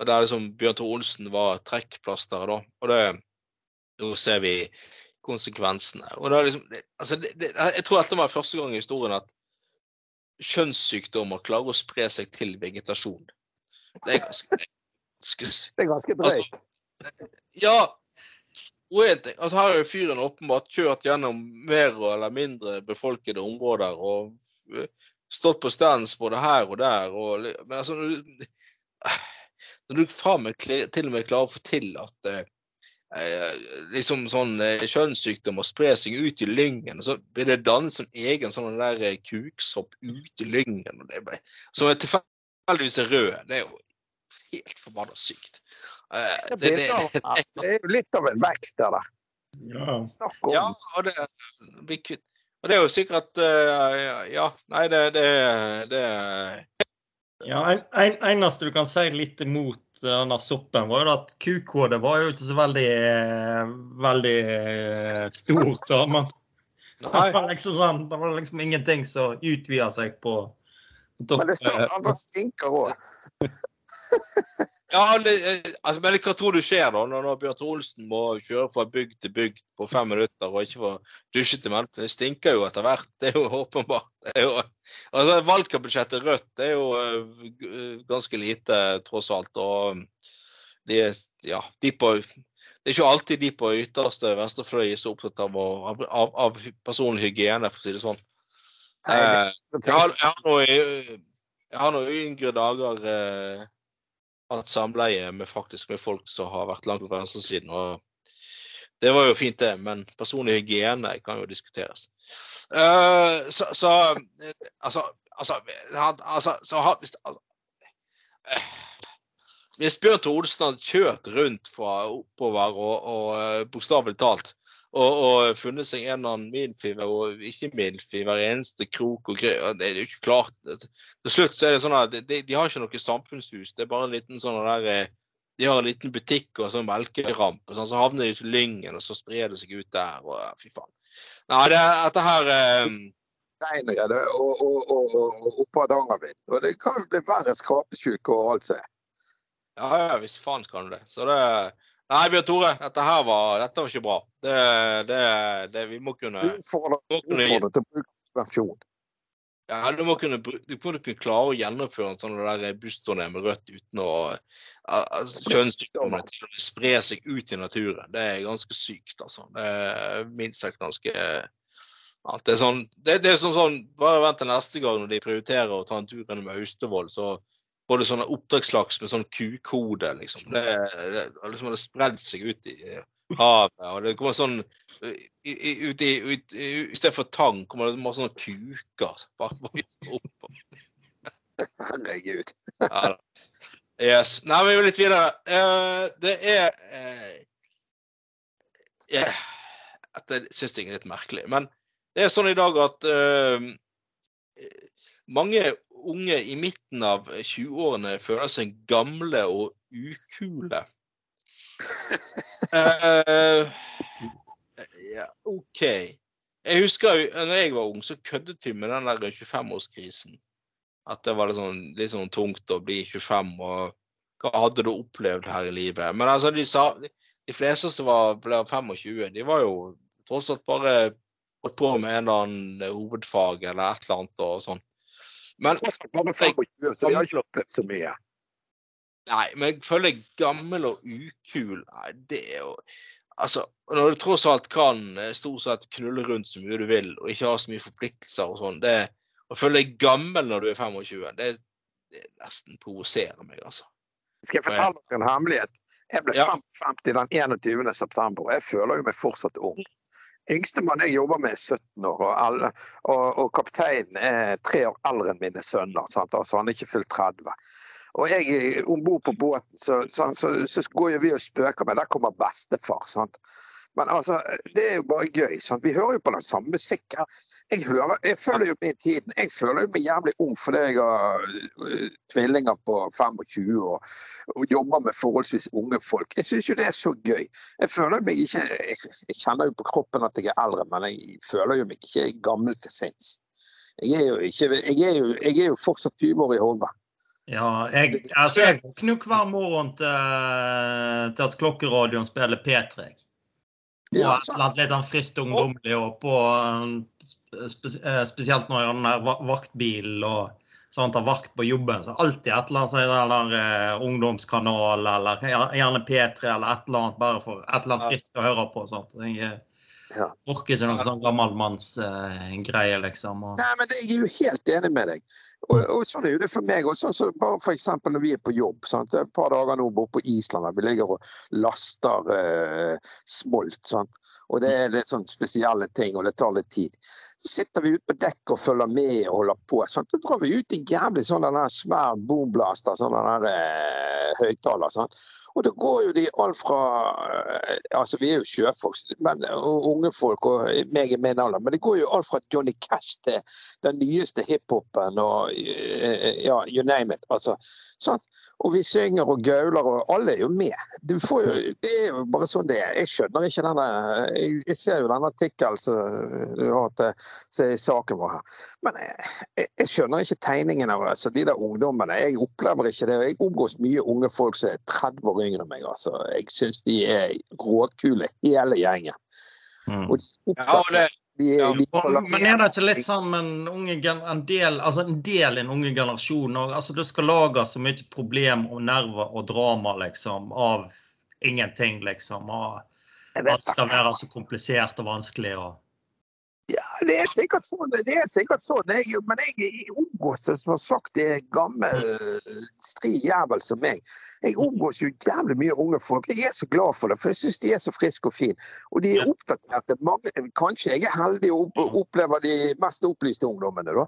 Der liksom Bjørn Tor Olsen var trekkplasteret, da. Og det, nå ser vi konsekvensene. Og det er liksom, altså det, det, Jeg tror dette var første gang i historien at kjønnssykdommer klarer å spre seg til vegetasjon. Det er ganske Det er ganske drøyt. ja. Og en ting, altså Her har jo fyren åpenbart kjørt gjennom mer eller mindre befolkede områder og eh, stått på stands både her og der. Og, men altså, når du, når du faen meg til og med klarer å få til at eh, eh, liksom sånn eh, og spresing seg ut i lyngen, og så blir det dannet sånn egen sånn der eh, kuksopp ut i lyngen, og det ble, som er tilfeldigvis er rød. Det er jo helt forbanna sykt. Uh, det, det, det, Det er jo litt av en vekst der. da. Ja. Snakk om Ja, og det. Og det er jo sikkert uh, Ja, nei, det det, det Ja, en, en, eneste du kan si litt imot denne soppen, var jo at QKD var jo ikke så veldig veldig eh, stort. da, men Det var liksom sånn, det var liksom ingenting som utvida seg på, på Men det står andre stinker òg. ja, det, eh, altså, men hva tror du skjer da, når, Bjørn Olsen må kjøre fra bygd til bygd på fem minutter og ikke få dusjet til melk? Det stinker jo etter hvert. Det er jo åpenbart. Det jo, altså, Valgkampbudsjettet Rødt er jo uh, ganske lite, tross alt. og de, ja, de på, Det er ikke alltid de på ytterste venstrefløy er så opptatt av, av, av, av personlig hygiene, for å si det sånn. Eh, jeg, har, jeg, har noe, jeg har noe yngre dager eh, hatt samleie med faktisk med folk som har vært langt på venstresiden. og det var jo fint, det, men personlig hygiene kan jo diskuteres. Uh, så, så, altså, altså, altså, så hvis, altså uh, Hvis Bjørn Thorsen hadde kjørt rundt fra oppover og, og uh, bokstavelig talt og, og, funnet seg en eller annen middelfiver og ikke middelfiver hver eneste krok og greier. Det er jo ikke klart. Til slutt så er det sånn at de, de, har ikke noe samfunnshus. Det er bare en liten sånn der eh, De har en liten butikk og sånn melkeramp, og sånn, så havner de i Lyngen, og så sprer det seg ut der. og Fy faen. Nei, det, dette her um... Reinrede og, og, og, og oppå Hardangervidda. Og det kan jo bli verre skrapesjuke og alt som er. Ja, ja, hvis faen kan det. Så det Nei, Bjørn Tore, dette her var, dette var ikke bra. Det, det, det, vi må kunne Utfordre til brukersversjon. Ja, du må, kunne, du må kunne klare å gjennomføre en sånn der bussturné med rødt uten å kjønnssykdommer spre seg ut i naturen. Det er ganske sykt, altså. Det er minst sagt ganske ja, det er sånn, det, det er sånn, sånn Bare vent til neste gang når de prioriterer å ta en tur gjennom Austevoll, så både sånne oppdrettslaks med sånn kukode, liksom. Det, det, liksom, det spredd seg ut i havet. og det kommer sånn i, i, ut i, ut, i, i stedet for tang kommer det masse sånne kuker. Bare, bare opp. Herregud. ja, yes. Nei, vi går litt videre. Uh, det er uh, yeah. Jeg syns det er litt merkelig. Men det er sånn i dag at uh, mange unge i midten av 20-årene føler seg gamle og ukule. uh, ja, OK. Jeg husker jo når jeg var ung, så køddet vi med den der 25-årskrisen. At det var litt sånn, litt sånn, tungt å bli 25, og hva hadde du opplevd her i livet? Men altså, de, sa, de fleste som var, ble 25, de var jo tross alt bare holdt på med en eller annen hovedfag eller et eller annet og sånn. Men bare 25, så vi har ikke opplevd så mye. Nei, men jeg føler jeg gammel og ukul Nei, det er jo Altså, når du tross alt kan eh, stort sett knulle rundt så mye du vil, og ikke ha så mye forpliktelser og sånn det Å føle deg gammel når du er 25, det, det nesten provoserer meg, altså. Skal jeg fortelle dere en hemmelighet? Jeg ble ja. 55 den 21. september, og jeg føler jo meg fortsatt ung. Yngstemann jeg jobber med, er 17 år, og, alle, og, og kapteinen er tre år eldre enn mine sønner. Sant? Altså, han er ikke fullt 30. Og jeg om bord på båten, så, så, så, så, går vi og spøker med Der kommer bestefar. sant? Men altså, det er jo bare gøy. sant? Vi hører jo på den samme musikken jeg, hører, jeg føler jo med tiden. Jeg føler jo meg jævlig ung fordi jeg har uh, tvillinger på 25 og, og, jobber med forholdsvis unge folk. Jeg syns jo det er så gøy. Jeg føler meg ikke jeg, jeg, kjenner jo på kroppen at jeg er eldre, men jeg føler jo meg ikke gammel til sinns. Jeg er jo, ikke, jeg er jo, jeg er jo fortsatt 20 år i hodet. Ja, jeg, altså jeg våkner jo hver morgen til, til at klokkeradioen spiller P3. Ja, et eller annet litt sånn friskt ungdommelig òg på Eh, spesielt når han har vaktbil og sånn, tar vakt på jobben. Så alltid et eller annet sånn der, uh, ungdomskanal eller gjerne P3 eller et eller annet bare for et eller annet friskt å høre på. Sånt. Jeg ja. orker ikke noen sånn gammelmannsgreie, uh, liksom. Og... Nei, men Jeg er jo helt enig med deg. Og, og sånn er jo det for meg. òg. sånn, så bare eksempel når vi er på jobb. Sant? Et par dager nå borte på Island der vi ligger og laster uh, smolt. Sant? Og det er litt sånn spesielle ting, og det tar litt tid. Så sitter vi ute på dekk og følger med og holder på. Sant? Da drar vi ut en jævlig sånn der svær boomblaster, sånn der uh, høyttaler. Og det går jo de alt fra eh, Altså, vi er jo sjøfolk, men, og unge folk og meg i min alder, men det går jo alt fra Johnny Cash til den nyeste hiphopen og eh, ja, you name it. Altså, sant? Og vi synger og gauler, og alle er jo med. Jo, det er jo bare sånn det er. Jeg skjønner ikke denne Jeg, jeg ser jo denne artikkelen som du har til saken vår her. Men jeg, jeg, skjønner ikke tegningen av altså, de der ungdommene. Jeg opplever ikke det. Jeg omgås mye unge folk som er 30 år yngre enn meg. altså. Jeg syns de er råkule, hele gjengen. Mm. Og de opptatt, ja, men er det ikke litt sånn en, unge, en, del, altså en del i den unge generasjonen òg? altså du skal lage så mye problem og nerver og drama liksom, av ingenting, liksom. Og alt skal være så komplisert og vanskelig. og ja, det er sikkert sånn. det er sikkert sånn. Jeg, men jeg omgås som har sagt, det er gammel stri jævel som meg. Jeg omgås jo jævlig mye unge folk. Jeg er så glad for det, for jeg syns de er så friske og fine. Og de er oppdaterte. Mange, kanskje jeg er heldig og opplever de mest opplyste ungdommene, da.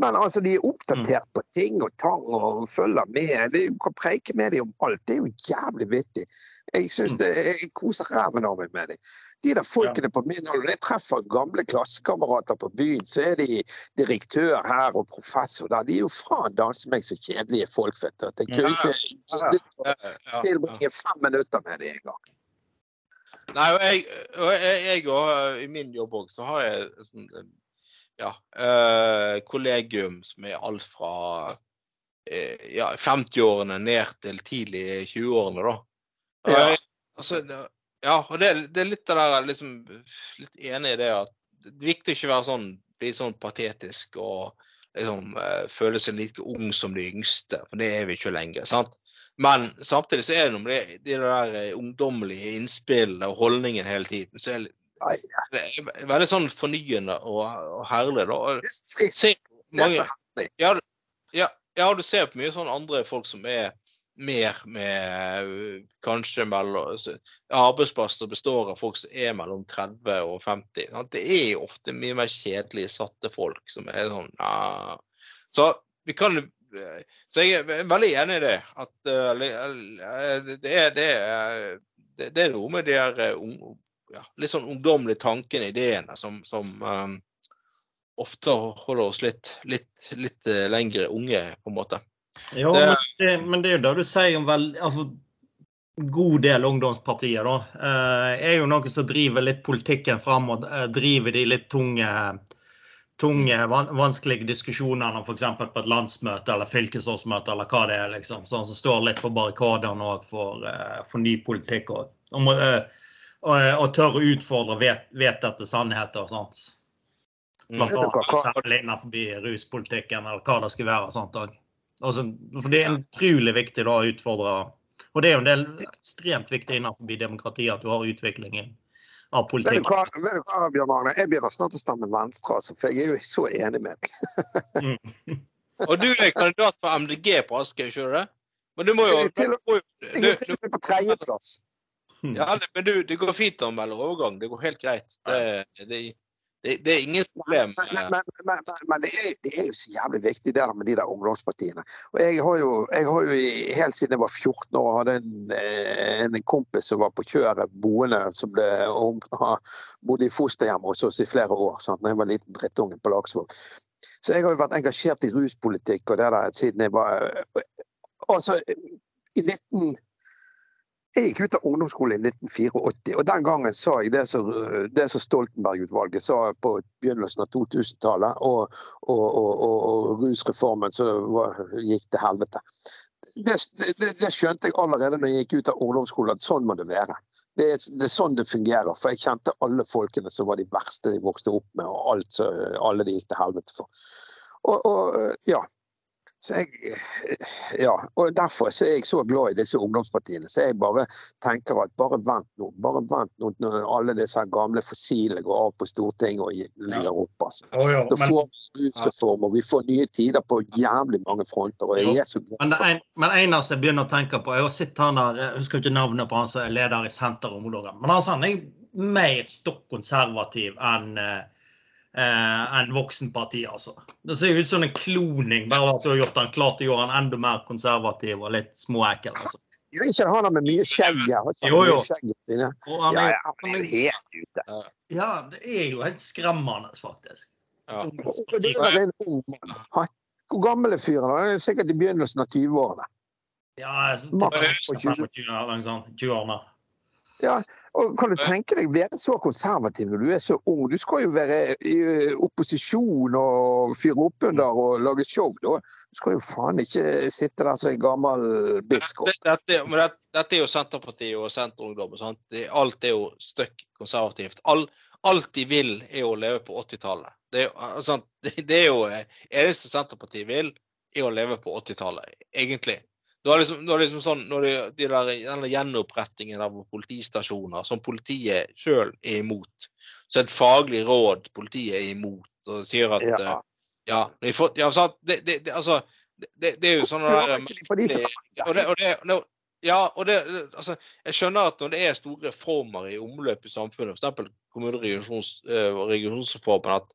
Men altså, de er oppdatert på ting og tang og følger med. Du kan preike med dem om alt. Det er jo jævlig vittig. Jeg synes det, jeg koser ræven av meg med dem. De der folkene på min alder, jeg treffer gamle klassekamerater på byen, så er de direktør her og professor der. De er jo faen danse meg så kjedelige folk, vet du. At jeg kunne ikke tilbringe fem minutter med dem en gang. Nei, og jeg, og jeg, jeg og i min jobb òg, så har jeg sånn ja, eh, kollegium som er alt fra eh, ja, 50-årene ned til tidlig 20-årene, da. Og Jeg, altså, ja, og det, det, er litt av det liksom, Litt enig i det at det er viktig å ikke være sånn, bli sånn patetisk og liksom uh, føle seg like ung som de yngste, for det er vi ikke lenger. sant? Men samtidig så er det noe med det, de der uh, ungdommelige innspillene og holdningen hele tiden. så er det er veldig sånn fornyende og, og herlig. da. Og, mange, ja, ja, ja, du ser på mye sånn andre folk som er mer med kanskje mellom Arbeidsplasser består av folk som er mellom 30 og 50. Sant? Det er ofte mye mer kjedelige, satte folk som er sånn ja. Så vi kan så jeg er veldig enig i det. At uh, det, er, det, er, det, er, noe med de her ja, litt sånn ungdommelige tankene, ideene, som, som ofte holder oss litt, litt, litt uh, lengre unge, på en måte. Ja, det, men, det, men det er jo det du sier om vel, altså, god del ungdomspartier. da, eh, er jo noe som driver litt politikken fram og eh, driver de litt tunge, tunge vanskelige diskusjonene f.eks. på et landsmøte eller fylkesårsmøte eller hva det er. liksom, Sånn som står litt på barrikadene òg for, eh, for, ny politikk. Og, og, og, og tør å utfordre vet, vedtatte sannheter. og sånt. Blant annet innenfor ruspolitikken eller hva det skal være. sånt også. Altså, for Det er utrolig viktig da, å utfordre Og det er jo en del ekstremt viktig innenfor demokratiet at du har utviklingen av politikk. Vet du hva, hva Bjørn Magne? Jeg begynner snart å stemme Venstre, altså, for jeg er jo så enig med deg. mm. Og du er kandidat for MDG på Askøy, ikke det? Men du må jo Jeg er til og med på tredjeplass. Ja, men du, det går fint å melde overgang. Det går helt greit. Det, det, det, det, er ingen problem. Men, men, men, men det, er, det, er, jo så jævlig viktig der med de der ungdomspartiene. Og jeg har jo, jeg har jo helt siden jeg var 14 år hadde en, eh, en kompis som var på kjøret boende, som ble, bodde i fosterhjem hos oss i flere år. Sant? Når jeg var liten drittunge på Laksvåg. Så jeg har jo vært engasjert i ruspolitikk og det der siden jeg var eh, Altså, i 19... Jeg gikk ut av ungdomsskolen i 1984, og den gangen sa jeg det som, som Stoltenberg-utvalget sa på begynnelsen av 2000-tallet, og, og, og, og, rusreformen som gikk til helvete. Det, det, det, skjønte jeg allerede når jeg gikk ut av ungdomsskolen, at sånn må det være. Det er, det er, sånn det fungerer. For jeg kjente alle folkene som var de verste de vokste opp med, og alt, alle de gikk til helvete for. Og, og ja, så jeg, ja, og Derfor er jeg så glad i disse ungdomspartiene. Så jeg bare tenker at bare vent nå. Bare vent nå når alle disse gamle fossile går av på Stortinget og ligger opp. Altså. Oh, ja, da får vi rusreform, og vi får nye tider på jævlig mange fronter. og jeg er så glad Men en, av eneste jeg begynner å tenke på Jeg har sitte han der, jeg husker ikke navnet på han som er leder i Senterområdet. Men altså, han er mer stokk konservativ enn uh, enn Voksenpartiet, altså. Det ser ut som en kloning, bare at du har gjort han klart å gjøre han enda mer konservativ og litt småekkel. altså. Jo, ikke han med mye skjegg? her? Jo, jo. mye han Ja, er, ja, han er helt ute. ja, det er jo helt skremmende, faktisk. Ja. Det er en ung mann. Hvor gammel er fyren? Han er sikkert i begynnelsen av 20-årene. Ja, så- Maks typ på 20. 25 eller noe sånt. 20-årene. Ja, og Kan du tenke deg å være så konservativ når du er så ung? Du skal jo være i opposisjon og fyre opp under og lage show. Da. Du skal jo faen ikke sitte der som en gammel biskop. Dette, Dette, men dette, dette er jo Senterpartiet og Senterungdom. sant? Alt er jo støkk konservativt. All, alt de vil, er å leve på 80-tallet. Det, er jo- det, det er jo eh, eneste Senterpartiet vil, er å leve på 80-tallet, egentlig. Du har liksom, du har liksom sånn, når de, de der, denne gjenopprettingen av politistasjoner, som politiet sjøl er imot, så et faglig råd politiet er imot, og sier at Ja. eh, ja, får, ja? Det, det, det, altså, det, det er jo sånn der, som og det, og det, ja, og det, altså, jeg skjønner at når det er store reformer i omløp i samfunnet, f.eks. kommune- og regions- eh, regionsreformen, at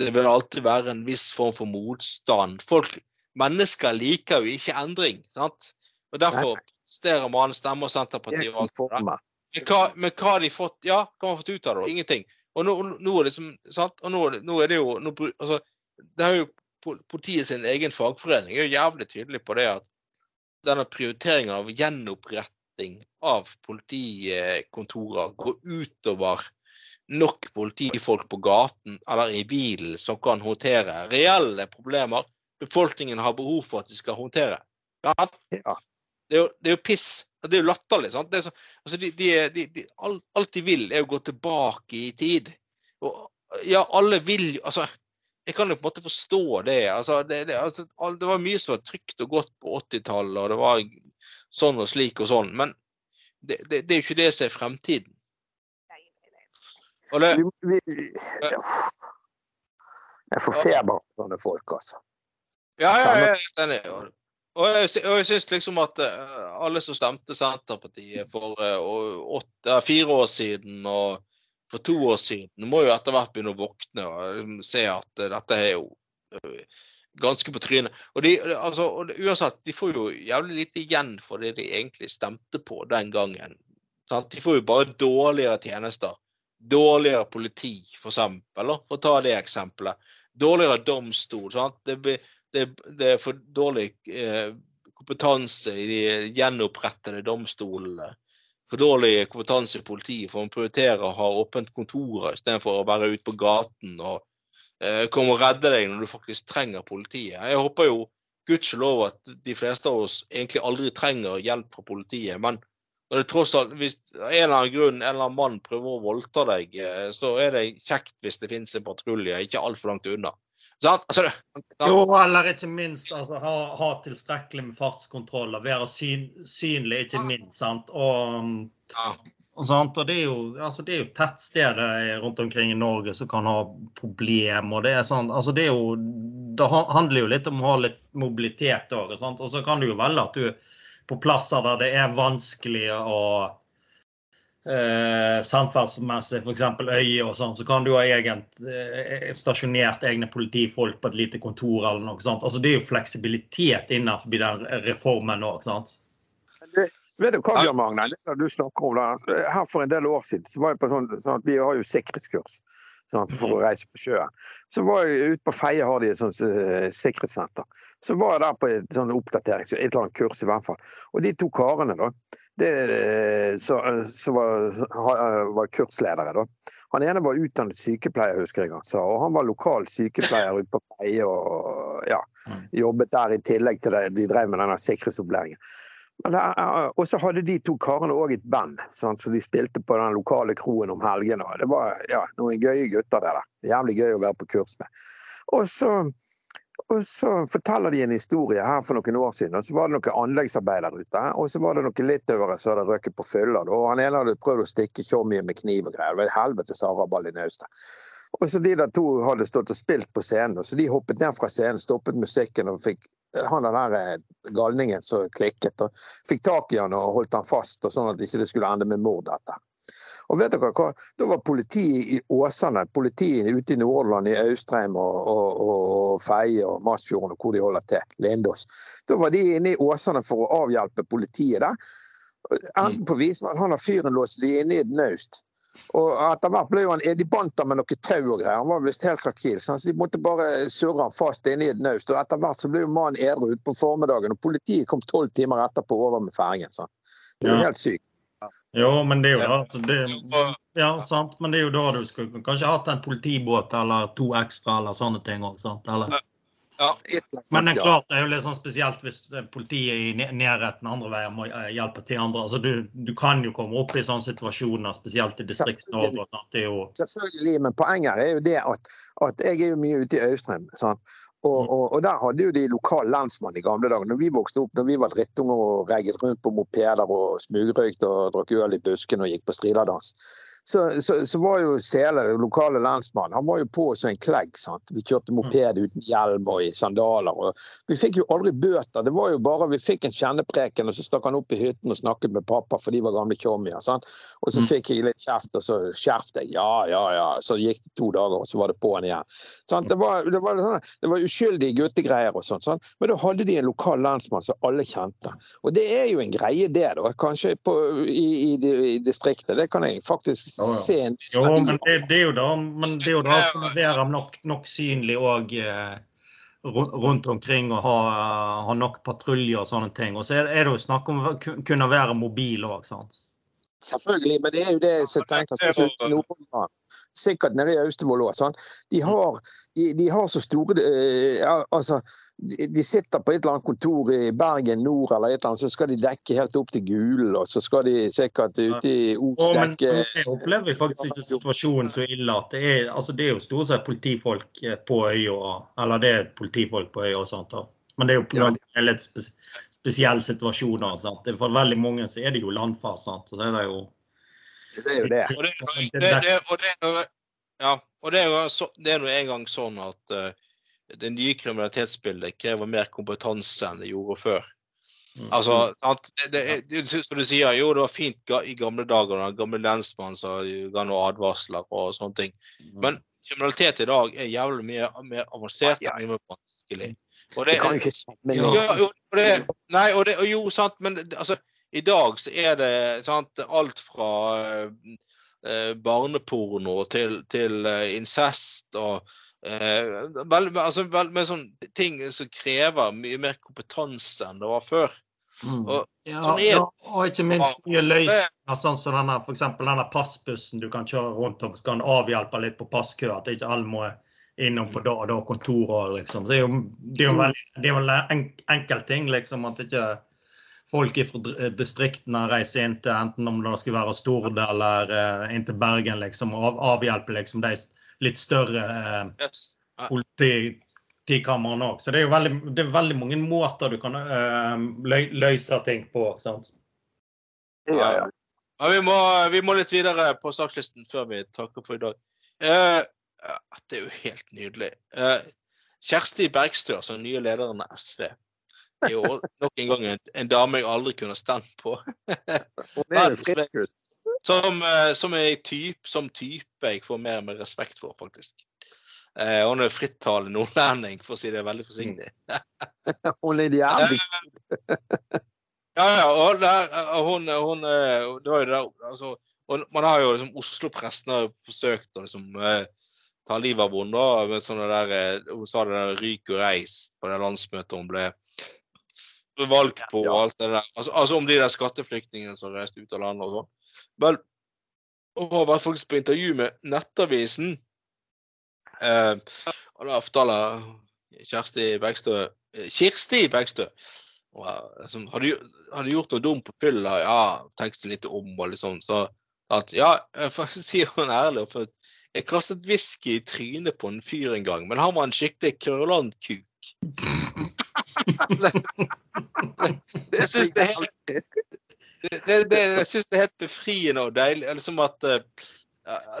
det vil alltid være en viss form for motstand. Folk, Mennesker liker jo ikke endring. sant? Og Derfor protesterer man, stemmer Senterpartiet og alt det Men hva, men hva har de fått Ja, hva har de fått ut av det? Ingenting. Og nå, nå er det som, sant? Og nå, nå er det jo nå, altså, Det har jo Politiet sin egen fagforening er jo jævlig tydelig på det at denne prioriteringen av gjenoppretting av politikontorer går utover nok politifolk på gaten eller i bilen som kan håndtere reelle problemer befolkningen har behov for at de skal håndtere. Ja, det er jo, det er jo piss. Det er jo latterlig. sant? Det så, altså de, de, de, alt, de vil, er å gå tilbake i tid. Og, ja, alle vil jo altså, Jeg kan jo på en måte forstå det. altså, Det, det, altså, det var mye som var trygt og godt på 80-tallet, og det var sånn og slik og sånn. Men det, det, det er jo ikke det som er fremtiden. Og det, jeg får feber av sånne folk, altså. Ja, ja, enig. Og- jeg, og jeg syns liksom at eh, alle som stemte Senterpartiet for eh, åtte, fire år siden og for to år siden, må jo etter hvert begynne å våkne og eh, se at dette er jo ganske på trynet. Og, de, altså, og uansett, de får jo jævlig lite igjen for det de egentlig stemte på den gangen. Sant? De får jo bare dårligere tjenester. Dårligere politi, for eksempel. For å ta det eksempelet. Dårligere domstol. Sant? Det, blir- det, det er for dårlig eh, kompetanse i de gjenopprettede domstolene. For dårlig kompetanse i politiet, for man prioriterer å ha åpent kontor istedenfor å være ute på gaten og eh, komme og redde deg når du faktisk trenger politiet. Jeg håper jo gudskjelov at de fleste av oss egentlig aldri trenger hjelp fra politiet. Men når det tross alt, hvis en eller annen grunn en eller annen mann prøver å voldta deg, eh, så er det kjekt hvis det finnes en patrulje ikke altfor langt unna. Sant? Altså, da, Jo, eller ikke minst altså, ha, ha tilstrekkelig med fartskontroll og være syn, synlig, ikke minst. sant? Og, ja. og, sant? og det er jo, altså, det er jo tettsteder rundt omkring i Norge som kan ha problemer. det sånn, altså det jo Det handler jo litt om å ha litt mobilitet òg. Og så kan du jo velge at du på plasser der det er vanskelig å eh, samferdselsmessig, f.eks. øye og sånn, så kan du ha egent, eh, stasjonert egne politifolk på et lite kontor eller noe sånt. Altså, det er jo fleksibilitet innenfor den reformen òg, sant. Vet du hva, Bjørn Magne? Det du snakker om det. Her For en del år siden så var jeg på sånn, sånn at vi har jo sikkerhetskurs for å reise på sjøen. Så var jeg ute på Feie har de et sånt eh, sikkerhetssenter. Så var jeg der på et sånn oppdatering, et eller annet kurs i hvert fall. Og de to karene da, det, så, så var, var kursledere da. Han ene var utdannet sykepleier, husker jeg han sa. Og han var lokal sykepleier ute på Feie og ja, jobbet der i tillegg til det de drev med denne sikkerhetsopplæringen. Og så hadde de to karene òg et band, sånn, så de spilte på den lokale kroen om helgene. Det var ja, noen gøye gutter, der. Jævlig gøy å være på kurs med. Og så, og så forteller de en historie her for noen år siden. og Så var det noen anleggsarbeidere ute. Og så var det noen litauere som hadde røket på fyller. og Han ene hadde prøvd å stikke Tjommi med kniv og greier. Det var et helvetes haraball i naustet. Og så De der to hadde stått og spilt på scenen, og så de hoppet ned fra scenen, stoppet musikken og fikk han den eh, galningen som klikket, og fikk tak i han og holdt han fast, og sånn at ikke det skulle ende med mord. dette. Og vet dere hva? Da var politiet i Åsane, politiet ute i Nordland, i Austrheim og, og, og Feie og Masfjorden og hvor de holder til, Lindås. Da var de inne i Åsane for å avhjelpe politiet der. Enten på vis, men han har fyren låst de inne i et naust. Og etter hvert ble jo han, De bandt ham med noe tau og greier. Han var visst helt krakil. Så de måtte bare surre han fast inne i et naust. Og etter hvert så ble jo mannen edru utpå formiddagen. Og politiet kom tolv timer etterpå over med fergen. Så. Det er jo Ja. helt sykt. Jo, men det er jo da det, Ja, sant. Men det er jo da du skulle kanskje hatt en politibåt eller to ekstra eller sånne ting òg, sant. Eller? Annet, Men det er klart det er jo litt sånn spesielt hvis politiet i nærheten andre veier må eh, hjelpe til andre. Altså, du, du kan jo komme opp i sånne situasjoner, spesielt i distrikt-Norge. jo Selvfølgelig, men poenget er jo det at, at jeg er jo mye ute i Austrheim. Og, og, og der hadde jo de lokal lensmann i gamle dager. Når vi vokste opp, når vi var drittunger og regget rundt på mopeder og smugrøykte og drakk øl i busken og gikk på strilerdans, så, så, så var jo Sele, den lokale lensmannen, han var jo på som en klegg. sant? Vi kjørte moped uten hjelm og i sandaler. og Vi fikk jo aldri bøter. Det var jo bare, Vi fikk en kjennepreken, og så stakk han opp i hytten og snakket med pappa, for de var gamle tjommier. Og så Mm. fikk jeg litt kjeft, og så skjerp jeg. Ja, ja, ja. Så gikk det to dager, og så var det på'n igjen. Sant? Det, var, det, var sånn, det var uskyldige guttegreier og sånn. sant? Men da hadde de en lokal lensmann som alle kjente. Og det er jo en greie, det, da. Kanskje på, i, i, i distriktet. Det kan jeg faktisk Ja, ja. se en viss Jo, men det, det er jo da, men det er jo da å være nok, nok synlig og eh, rundt omkring og ha, ha nok patruljer og sånne ting. Og så er, er det jo snakk om å kunne være mobil òg, sant. Selvfølgelig, men det er jo det som tenker spesielt i Nordland. Sikkert nede i Austevoll òg. Sånn. De, har- de, de har så store eh, ja, altså, de, sitter på et eller annet kontor i Bergen nord, eller et eller annet, så skal de dekke helt opp til Gulen. Og så skal de sikkert ute i men dekke jeg opplever faktisk ikke situasjonen så ille at det er, altså det er jo stort sett politifolk eh, på øya, eller det er politifolk på øya og sånt. da. Men det er jo på Ja. grunn litt spes spesielle situasjoner. sant? Er For veldig mange så er det jo landfast. sant? Så det er jo Det er jo det. Og det, er jo- en gang det er nå engang sånn at uh, det nye kriminalitetsbildet krever mer kompetanse enn det gjorde før. Mm. Altså, at Det, det, det, som du sier, jo, det var fint ga, i gamle dager, da, gamle lensmann som ga noen advarsler og sånne ting. Men kriminalitet i dag er jævlig mye mer avansert Ja, og mye mer vanskelig. Og Det det, kan jo. ikke ja, jo, og det, nei, og det, og jo, sant, men altså, i dag så er det sant, alt fra eh, eh, barneporno til, til eh, incest og eh, vel, altså, vel, med sånne ting som krever mye mer kompetanse enn det var før. Og, Ja, Sånn er ja, og ikke minst nye løsninger, sånn som denne, for denne passbussen du kan kjøre rundt om, så kan avhjelpe litt på passkø, at ikke alle må innom på da og da kontorer, liksom. Det er jo, det er jo veldig, det er en en enkel ting, liksom, at ikke folk fra distriktene reiser inn til enten om det skal være Stord eller uh, inn til Bergen, liksom, og avhjelper avhjelpe liksom de litt større uh, yes. politikamrene òg. Så det er jo veldig, det er veldig mange måter du kan uh, lø- løse ting på. sant? Ja, ja. Men vi må, vi må litt videre på sakslisten før vi takker for i dag. Eh, ja, det er jo helt nydelig. Eh, Kjersti Bergstø, som nye lederen av SV, er jo nok en gang en, en dame jeg aldri kunne stemt på. Hun. Som, eh, som, er typ, som type jeg får mer og mer respekt for, faktisk. Eh, hun er frittalende nordlending, for å si det veldig forsiktig. Hun er jævlig Ja, ja, og der, hun, hun eh, det var jo der, altså, Man har jo liksom Oslo-pressen har forsøkt å liksom eh, ta livet av henne da, med sånne der eh, Hun sa det der 'ryk og reis' på det landsmøtet hun ble valgt på og alt det der. Altså, altså om de der skatteflyktningene som reiste ut av landet og sånn. Vel, hun har vært faktisk på intervju med Nettavisen. Eh, og da forteller Kjersti Bergstø Kirsti Bergstø og, liksom, har, du, har du gjort noe dumt på fylla? Ja, tenk deg litt om og liksom. Så at ja, sier hun ærlig. For jeg kastet whisky i trynet på en fyr en gang, men han var en skikkelig kuk. Jeg syns det, er helt- befriende og deilig. Liksom at eh,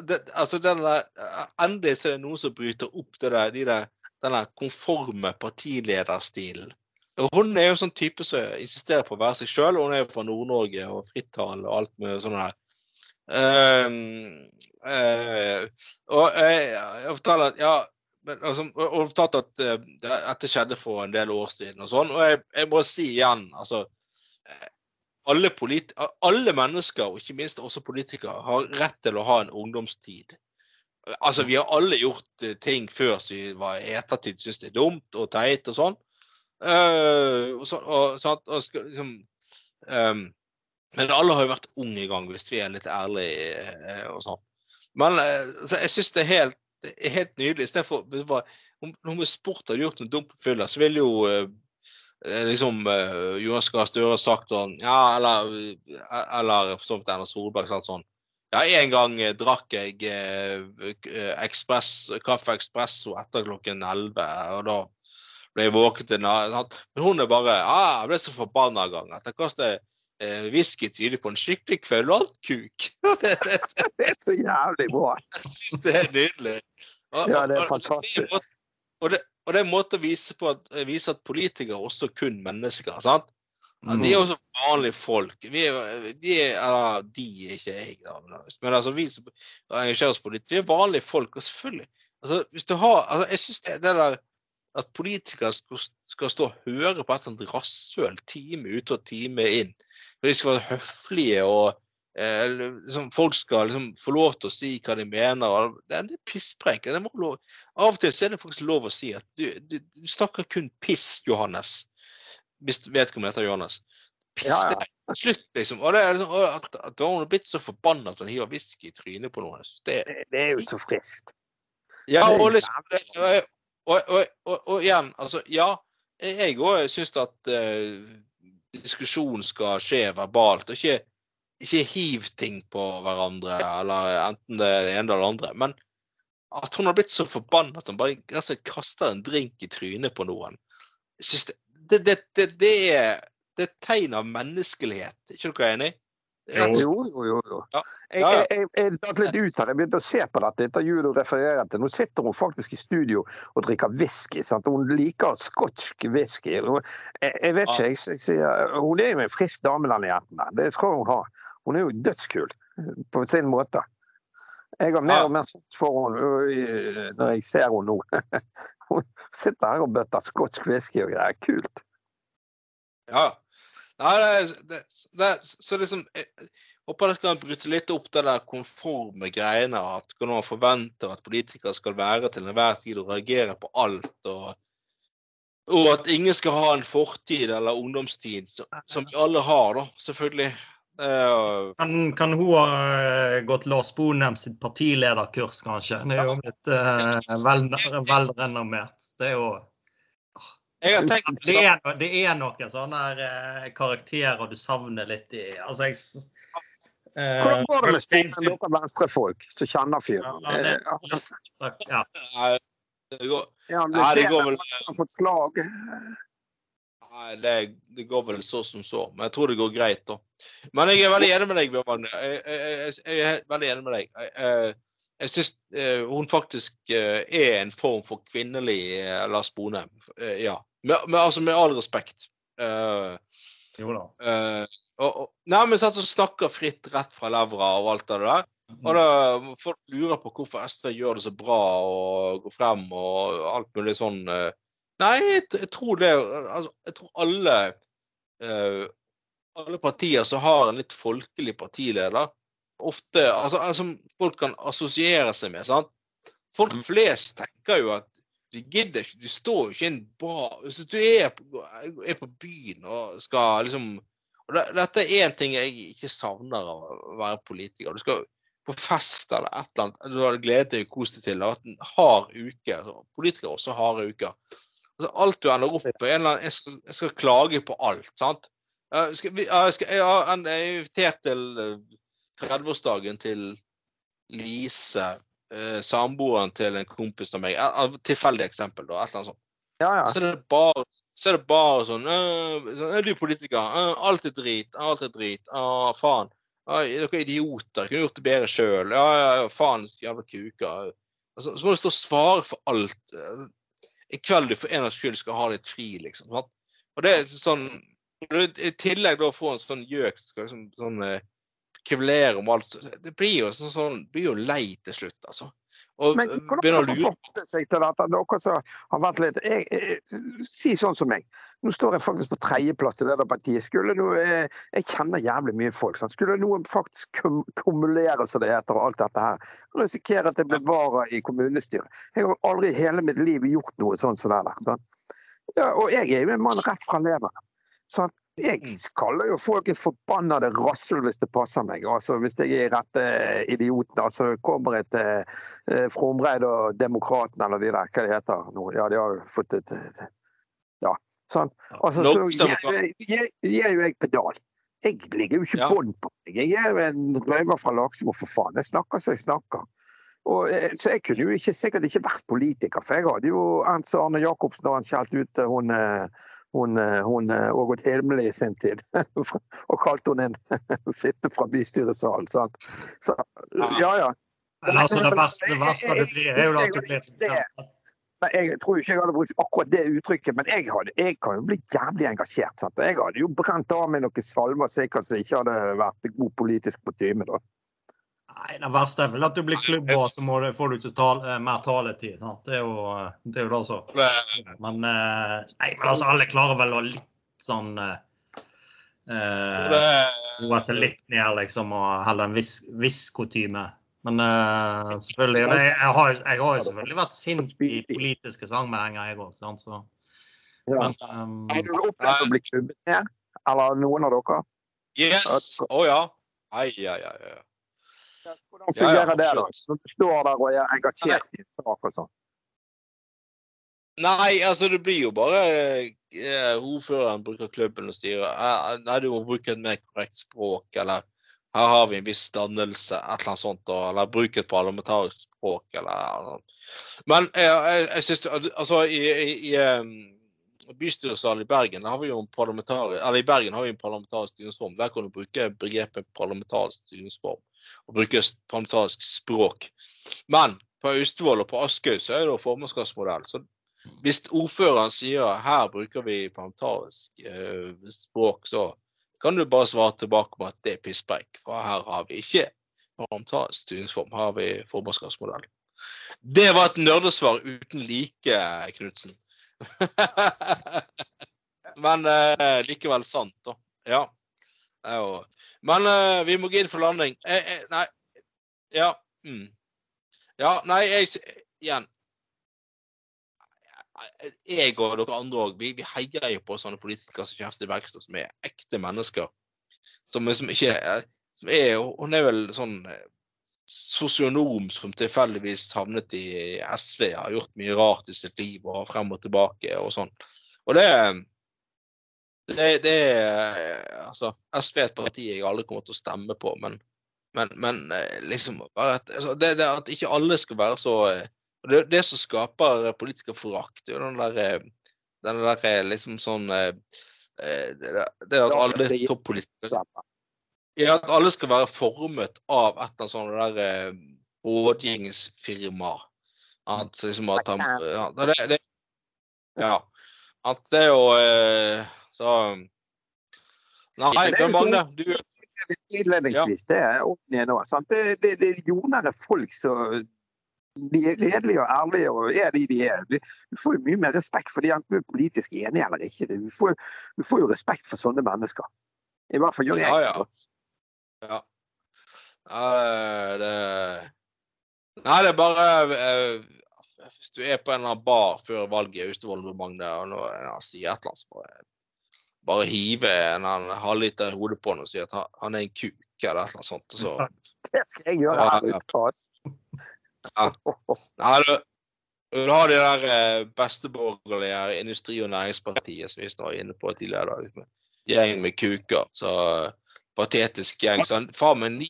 det, altså den der, eh, Endelig så er det noen som bryter opp det der, de der, den der konforme partilederstilen. Hun er jo sånn type som insisterer på å være seg sjøl. Hun er jo fra Nord-Norge og frittalende og alt med sånn her. Uh, uh, og jeg forteller at ja, altså, og fortalte at uh, dette skjedde for en del år siden og sånn. Og jeg, jeg må si igjen, altså alle, alle, mennesker, og ikke minst også politikere, har rett til å ha en ungdomstid. Altså, Vi har alle gjort ting før som vi var ettertid syns det er dumt og teit og sånn. Uh, og, så, og, så, og, liksom, um, men alle har jo vært unge i gang, hvis vi er litt ærlige uh, og sånn. Men så jeg syns det er helt, helt nydelig. Istedenfor Om, om sport hadde gjort noe dumt på fylla, så ville jo liksom Jonas Gahr Støre sagt sånn Ja, eller, eller for så vidt Erna Solberg sagt sånn ja, En gang drakk jeg eh, ekspress, kaffe espresso etter klokken 11, og da ble jeg våken til natt. Men hun er bare ah, Jeg ble så forbanna en gang at jeg kastet eh, whisky tyder på en skikkelig kuk. det, er så jævlig bra. det er nydelig. Og, ja, det er fantastisk. Og, det, og det er en måte å vise, på at, vise at politikere er også kun mennesker. sant? Ja, de er mm. også vanlige folk. Vi er, de er, ja, de er ikke jeg, da. Men altså, vi som engasjerer oss politisk, vi er vanlige folk. Og selvfølgelig altså, hvis du har, altså, Jeg syns det, det der at politikere skal, skal, stå og høre på et eller annet rasshøl time ut og time inn. De skal være høflige og eh, liksom, folk skal liksom, få lov til å si hva de mener. Det er, en pisspreik. Av og til er det faktisk lov å si at du, du, du snakker kun piss, Johannes. Hvis vedkommende heter Johannes. Piss, ja, ja. Slutt, liksom. Og det er liksom, at, at hun er blitt så forbanna at hun hiver whisky i trynet på noen. Det, det, er jo så friskt. Ja, og liksom, og, og, og, og, igjen, altså ja. Jeg òg syns at uh, diskusjon skal skje verbalt, og ikke, ikke hiv ting på hverandre, eller enten det er det ene eller det andre. Men at hun har blitt så forbanna at hun bare altså, kaster en drink i trynet på noen. Det, det, det, det, er, det er et tegn av menneskelighet. ikke dere enig? Jo, jo, jo. jo. Ja. Jeg, jeg, jeg, datt litt ut av det. Jeg begynte å se på dette intervjuet du refererer til. Nå sitter hun faktisk i studio og drikker whisky. Sant? Hun liker skotsk whisky. Jeg, jeg vet ikke, jeg, sier Hun er jo en frisk dame, denne jenten. Det skal hun ha. Hun er jo dødskul på sin måte. Jeg har mer og mer sans for henne når jeg ser henne nå. Hun sitter her og bøtter skotsk whisky og greier. Kult. Ja. Nei, det, det, så liksom jeg Håper dere kan bryte litt opp det der konforme greiene. At man forventer at politikere skal være til enhver tid og reagere på alt. Og, og, at ingen skal ha en fortid eller ungdomstid, som, som vi alle har, da, selvfølgelig. Uh, kan, kan, hun ha uh, gått Lars Bonheim sitt partilederkurs, kanskje? Det er jo litt uh, vel, velrenommert. Det er jo Tenkt, det, er, det, er, noen sånne karakterer du savner litt i altså, jeg, uh, Hvordan går det med Stian, dere venstrefolk som kjenner fyren? Ja, det, ja. det går, ja, det, det går vel Har fått slag? Nei, det, det, går vel så som så. Men jeg tror det går greit, da. Men jeg er veldig enig med deg, Bjørn Magne. Jeg, jeg, jeg, er veldig enig med deg. Jeg, syns uh, hun faktisk uh, er en form for kvinnelig uh, Lars Bonheim. ja. Med, med, altså, med all respekt. Uh, jo da. Uh, og, og, nei, men sånn, så snakker fritt rett fra levra og alt det der. Og da, Folk lurer på hvorfor SV gjør det så bra og går frem og alt mulig sånn. Nei, jeg, jeg, tror det altså, Jeg tror alle alle partier som har en litt folkelig partileder, ofte altså, Som folk kan assosiere seg med. sant? Folk mm. flest tenker jo at de gidder ikke. De står jo ikke en bra Hvis du er på, er på byen og skal liksom og det, Dette er én ting jeg ikke savner av å være politiker. Du skal på fest eller et eller annet. Du har gledet deg og kost deg til. Vært en hard uke. Altså, politikere også harde uker. Altså, alt du ender opp på en eller annen, jeg skal, jeg skal klage på alt. sant? Jeg, skal, jeg, skal, jeg er invitert til 30-årsdagen eh, til Lise eh, samboeren til en kompis av meg. Tilfeldig eksempel, da. Et eller annet sånt. Ja, ja. Så, er det bare, så er det bare sånn øh, Er du politiker? Øh, alt er drit. Alt er drit. Å, faen. er dere er idioter. Kunne gjort det bedre sjøl. Ja, ja, ja, faen, jævla kuker. Altså, så må du stå og svare for alt. I kveld du for en gangs skyld skal ha litt fri, liksom. Og det er sånn I tillegg da å få en sånn gjøk som skal liksom, sånn, kveler om alt. Det blir jo sånn, sånn det blir jo lei til slutt, altså. Og Men begynner å lure? Dere som har vært litt jeg, jeg, Si sånn som meg. Nå står jeg faktisk på tredjeplass til Lederpartiet. Skulle noe, jeg, jeg kjenner jævlig mye folk. Sant? Skulle noen faktisk kum, kumulere, som det heter, og alt dette her, risikere at jeg blir vara i kommunestyret. Jeg har aldri i hele mitt liv gjort noe sånt som det der. Sant? Ja, og jeg er jo en mann rett fra leveren. Sant? Jeg kaller jo folk et forbannede rassel hvis det passer meg. Altså Hvis jeg er rette idioten. Altså kommer et eh, Fromreid og Demokraten eller de der, hva de heter nå. Ja, de har jo fått et Ja, sant. Altså, så gir jo jeg pedal. Jeg ligger jo ikke Ja. bånd på meg. Jeg er jo en røver fra Laksemo, for faen. Jeg snakker så jeg snakker. Og, eh, så jeg kunne jo ikke, sikkert ikke vært politiker, for jeg hadde jo Ernst Arne Jacobsen da han skjelte ut eh, hun eh, hun, eh, hun eh, Ågot Hilmeli i sin tid, og kalte hun en fitte fra bystyresalen. Sant? Så ja, ja. Men altså, det verste, det verste det blir, er jo at du blir Nei, jeg tror ikke jeg hadde brukt akkurat det uttrykket, men jeg, hadde, jeg kan jo bli jævlig engasjert. Sant? Jeg hadde jo brent av meg noen salmer sikkert som ikke hadde vært god politisk kutyme. Nei, det verste er vel at du blir klubba, og så må du, får du ikke tal, eh, mer taletid. Sant? Det er jo eh, det er jo det så. Men eh, nei, men altså, alle klarer vel å litt sånn Roe eh, seg litt ned, liksom, og holde en viss, viss kutyme. Men uh, selvfølgelig og jeg, har, jeg har jo selvfølgelig vært sint i politiske sangmeldinger, jeg òg. Så Ja. men um, Har du opplevd å bli klubbet ned? Eller noen av dere? Yes! Å ja. Ai, ai, ai. Hvordan Ja, ja, fungerer det, da? Når du står der og er engasjert i en sak og sånn. Nei, altså det blir jo bare eh, ordføreren bruker klubben og styrer. Eh, Nei, du må bruke et mer korrekt språk, eller her har vi en viss dannelse, et eller annet sånt, og- eller bruk et parlamentarisk språk, eller. Men eh, jeg, jeg synes, altså i, i, i bystyresalen i Bergen har vi jo en parlamentarisk, eller i Bergen har vi en parlamentarisk styringsform. Der kan du bruke begrepet parlamentarisk styringsform, og bruke parlamentarisk språk. Men på Austevoll og på Askøy så er det formannskapsmodell. så hvis ordføreren sier her bruker vi parlamentarisk eh, språk, så kan du bare svare tilbake med at det er pisspreik. For her har vi ikke parlamentarisk styringsform. Her har vi formannskapsmodell. Det var et nerdesvar uten like, Knutsen. Men eh, likevel sant, da. Ja. Jo- Men uh, vi må gå inn for landing. Eh, eh, nei Ja. Mm. Ja, nei, jeg Igjen jeg og dere andre òg, vi, vi heier jo på sånne politikere som Kjersti Bergstad, som er ekte mennesker. Som som ikke som er Hun er vel sånn sosionom som tilfeldigvis havnet i SV, har gjort mye rart i sitt liv og frem og tilbake og sånn. Og det det, det er Altså, SV er et parti jeg aldri kommer til å stemme på, men, men, men eh, liksom altså, det, det at ikke alle skal være så eh, det, det som skaper politikerforakt, er jo den der, eh, den der eh, liksom sånn eh, eh, det, det at alle toppolitikere ja, At alle skal være formet av et eller annet sånt der eh, rådgivningsfirma. At liksom at han ja, det, det, ja. At det er jo eh, Så Nei, det er mange. sånn- du Innledningsvis, det er åpne nå. Det, det, det er jordnære folk som de er redelige og ærlige og er de de er. Du får jo mye mer respekt for de enten du er politisk enig eller ikke. Du får, du får jo respekt for sånne mennesker. I hvert fall gjør jeg. Ja, ja. Ja. ja det Nei, det er bare eh, Hvis du er på en eller annen bar før valget i Austevoll med Magne, og nå sier et eller annet, så bare, bare hive en annen halvliter i hodet på han og si at han, han er en kuk, eller et eller annet sånt. Så, Det skal jeg gjøre her ute. Nei, du, du har de der eh, besteborgerlige industri- og næringspartiet som vi var inne på tidligere. i dag. Gjeng med kuker. Så eh, patetisk gjeng. Så han- faen med 9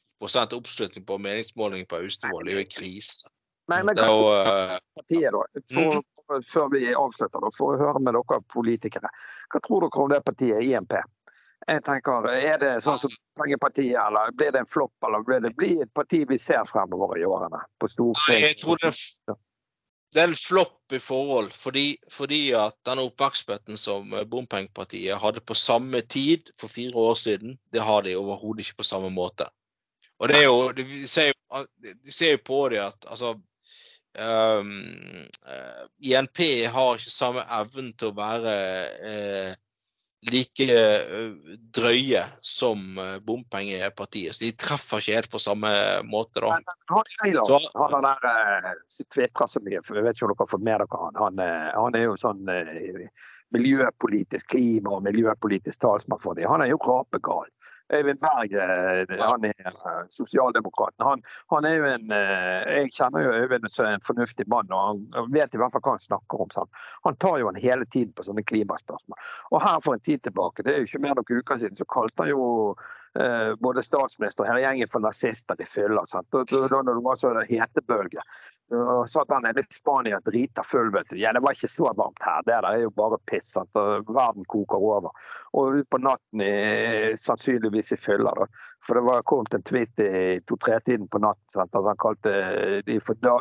oppslutning på meningsmålingen på Austevoll. Det er jo en krise. Men, men hva er eh, partiet, da? For, Før vi avslutter, da, for å høre med dere politikere. Hva tror dere om det partiet INP? Jeg tenker, Er det sånn som Pengepartiet, eller blir det en flopp, eller blir det bli et parti vi ser fremover i årene? På Stortinget? jeg tror det, det er en flopp i forhold, fordi, fordi at denne oppmerksomheten som eh, Bompengepartiet hadde på samme tid for fire år siden, det har de overhodet ikke på samme måte. Og det er jo Vi ser jo, de ser jo på det at altså um, uh, INP har ikke samme evnen til å være uh, like uh, drøye som bompengepartiet. Så de treffer ikke helt på samme måte, da. Han, så, han har der tvitra så mye, for jeg vet ikke om dere har fått med dere han. Han, han er jo sånn miljøpolitisk klima- og miljøpolitisk talsmann for dem. Han er jo rapegal. Øyvind Berg eh, han er eh, sosialdemokraten. Han, han, er jo en eh, Jeg kjenner jo Øyvind som en fornuftig mann, og han vet i hvert fall hva han snakker om. Sånn. Han tar jo han hele tiden på sånne klimaspørsmål. Og her for en tid tilbake, det er jo ikke mer noen uker siden, så kalte han jo både statsminister og hele gjengen for nazister i fylla. og, da, når det var så hetebølge. Og satt han nede i Spania drita full, vet du. Ja, det var ikke så varmt her. Det der er jo bare piss. Sant? Verden koker over. Og utpå natten i, sannsynligvis i fylla, da. For det var kommet en tweet i to-tre-tiden på natten sant? at han kalte de for da,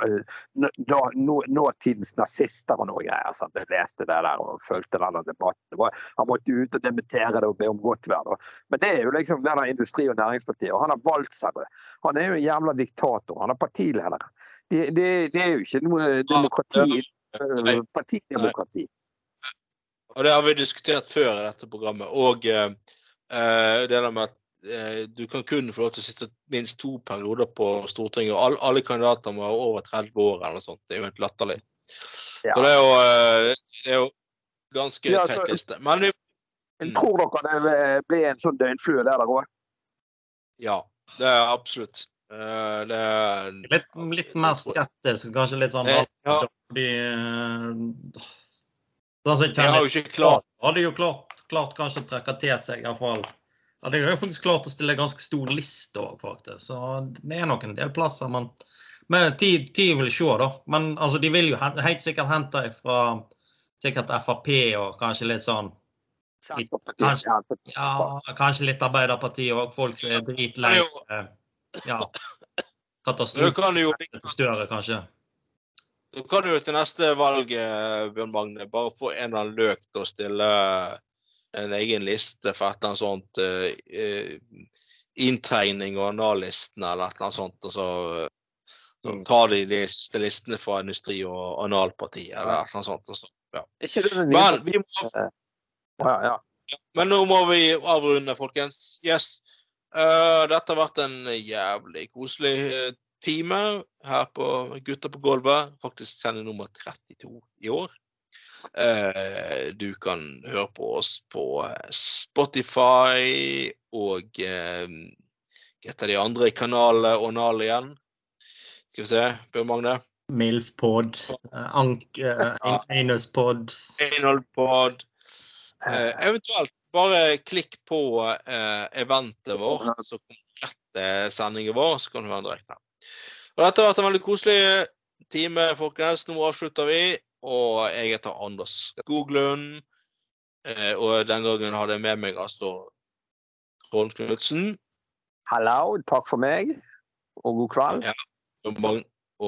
da, nå, nåtidens nazister og noe greier. Sant? Jeg leste det der og fulgte denne debatten. Var, han måtte ut og dementere det og be om godt vær. Men det er jo liksom denne Industri- og Næringspartiet. Og han har valgt seg det. Han er jo en jævla diktator. Han er partileder. Det, det, det er jo ikke noe demokrati. Eh, partidemokrati. Og det har vi diskutert før i dette programmet. Og uh, det der med at uh, du kan kun få lov til å sitte minst to perioder på Stortinget. Og alle, alle kandidater må ha over 30 år eller noe sånt. Det er jo helt latterlig. Ja. Så det er, jo, uh, det er jo ganske ja, liste. Men vi, mm. Tror dere det blir en sånn døgnflue der òg? Ja, det er absolutt. Uh, det er litt, litt, mer skeptisk, kanskje litt sånn ja. fordi sånn De har jo ikke klart Hadde jo klart, klart kanskje å trekke til seg, iallfall. Hadde jo faktisk klart å stille ganske stor liste òg, faktisk. Så det er nok en del plasser. Men, men tid, tid, vil se, da. Men altså, de vil jo helt sikkert hente fra sikkert Frp og kanskje litt sånn kanskje, ja, kanskje litt Arbeiderpartiet òg. Folk som er dritlei ja, katastrofe større, kanskje. Så kan du til neste valg, eh, Bjørn Magne, bare få en eller annen løk til å stille en egen liste for et eller annet sånt uh, inntegning og anallisten eller et eller annet sånt. Og så, så mm. tar de de siste listene fra Industri- og Analpartiet eller et eller annet sånt. Og så, ja. Men, vi må, ja, ja. Men nå må vi avrunde, folkens. Yes. Uh, dette har vært en jævlig koselig uh, time her på Gutta på gulvet. Faktisk sending nummer 32 i år. Uh, du kan høre på oss på Spotify og et av de andre kanalene og Nal igjen. Skal vi se, Bjørn Magne? Milfpod, Ank, Anal Einolpod. Uh, eventuelt bare klikk på eh, eventet vårt, så kommer sendingen vår, så kan du høre direkte. Og dette har vært en veldig koselig time, folkens. Nå avslutter vi. Og jeg heter Anders Skoglund. Eh, og den gangen hadde jeg med meg Astor Trond Knutsen. Hallo, takk for meg. Og god kveld. Ja, og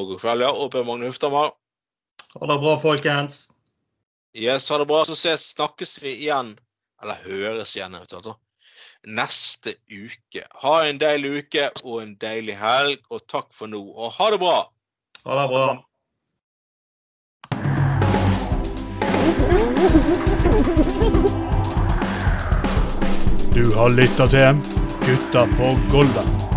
god kveld, ja. Og Per Magne Huftammer. Ha det bra, folkens. Yes, ha det bra. Så ses, snakkes vi igjen eller høres igjen eventuelt, neste uke. Ha en deilig uke og en deilig helg, og takk for nå. Og ha det bra! Ha det bra. Du har lytta til Gutta på Golda.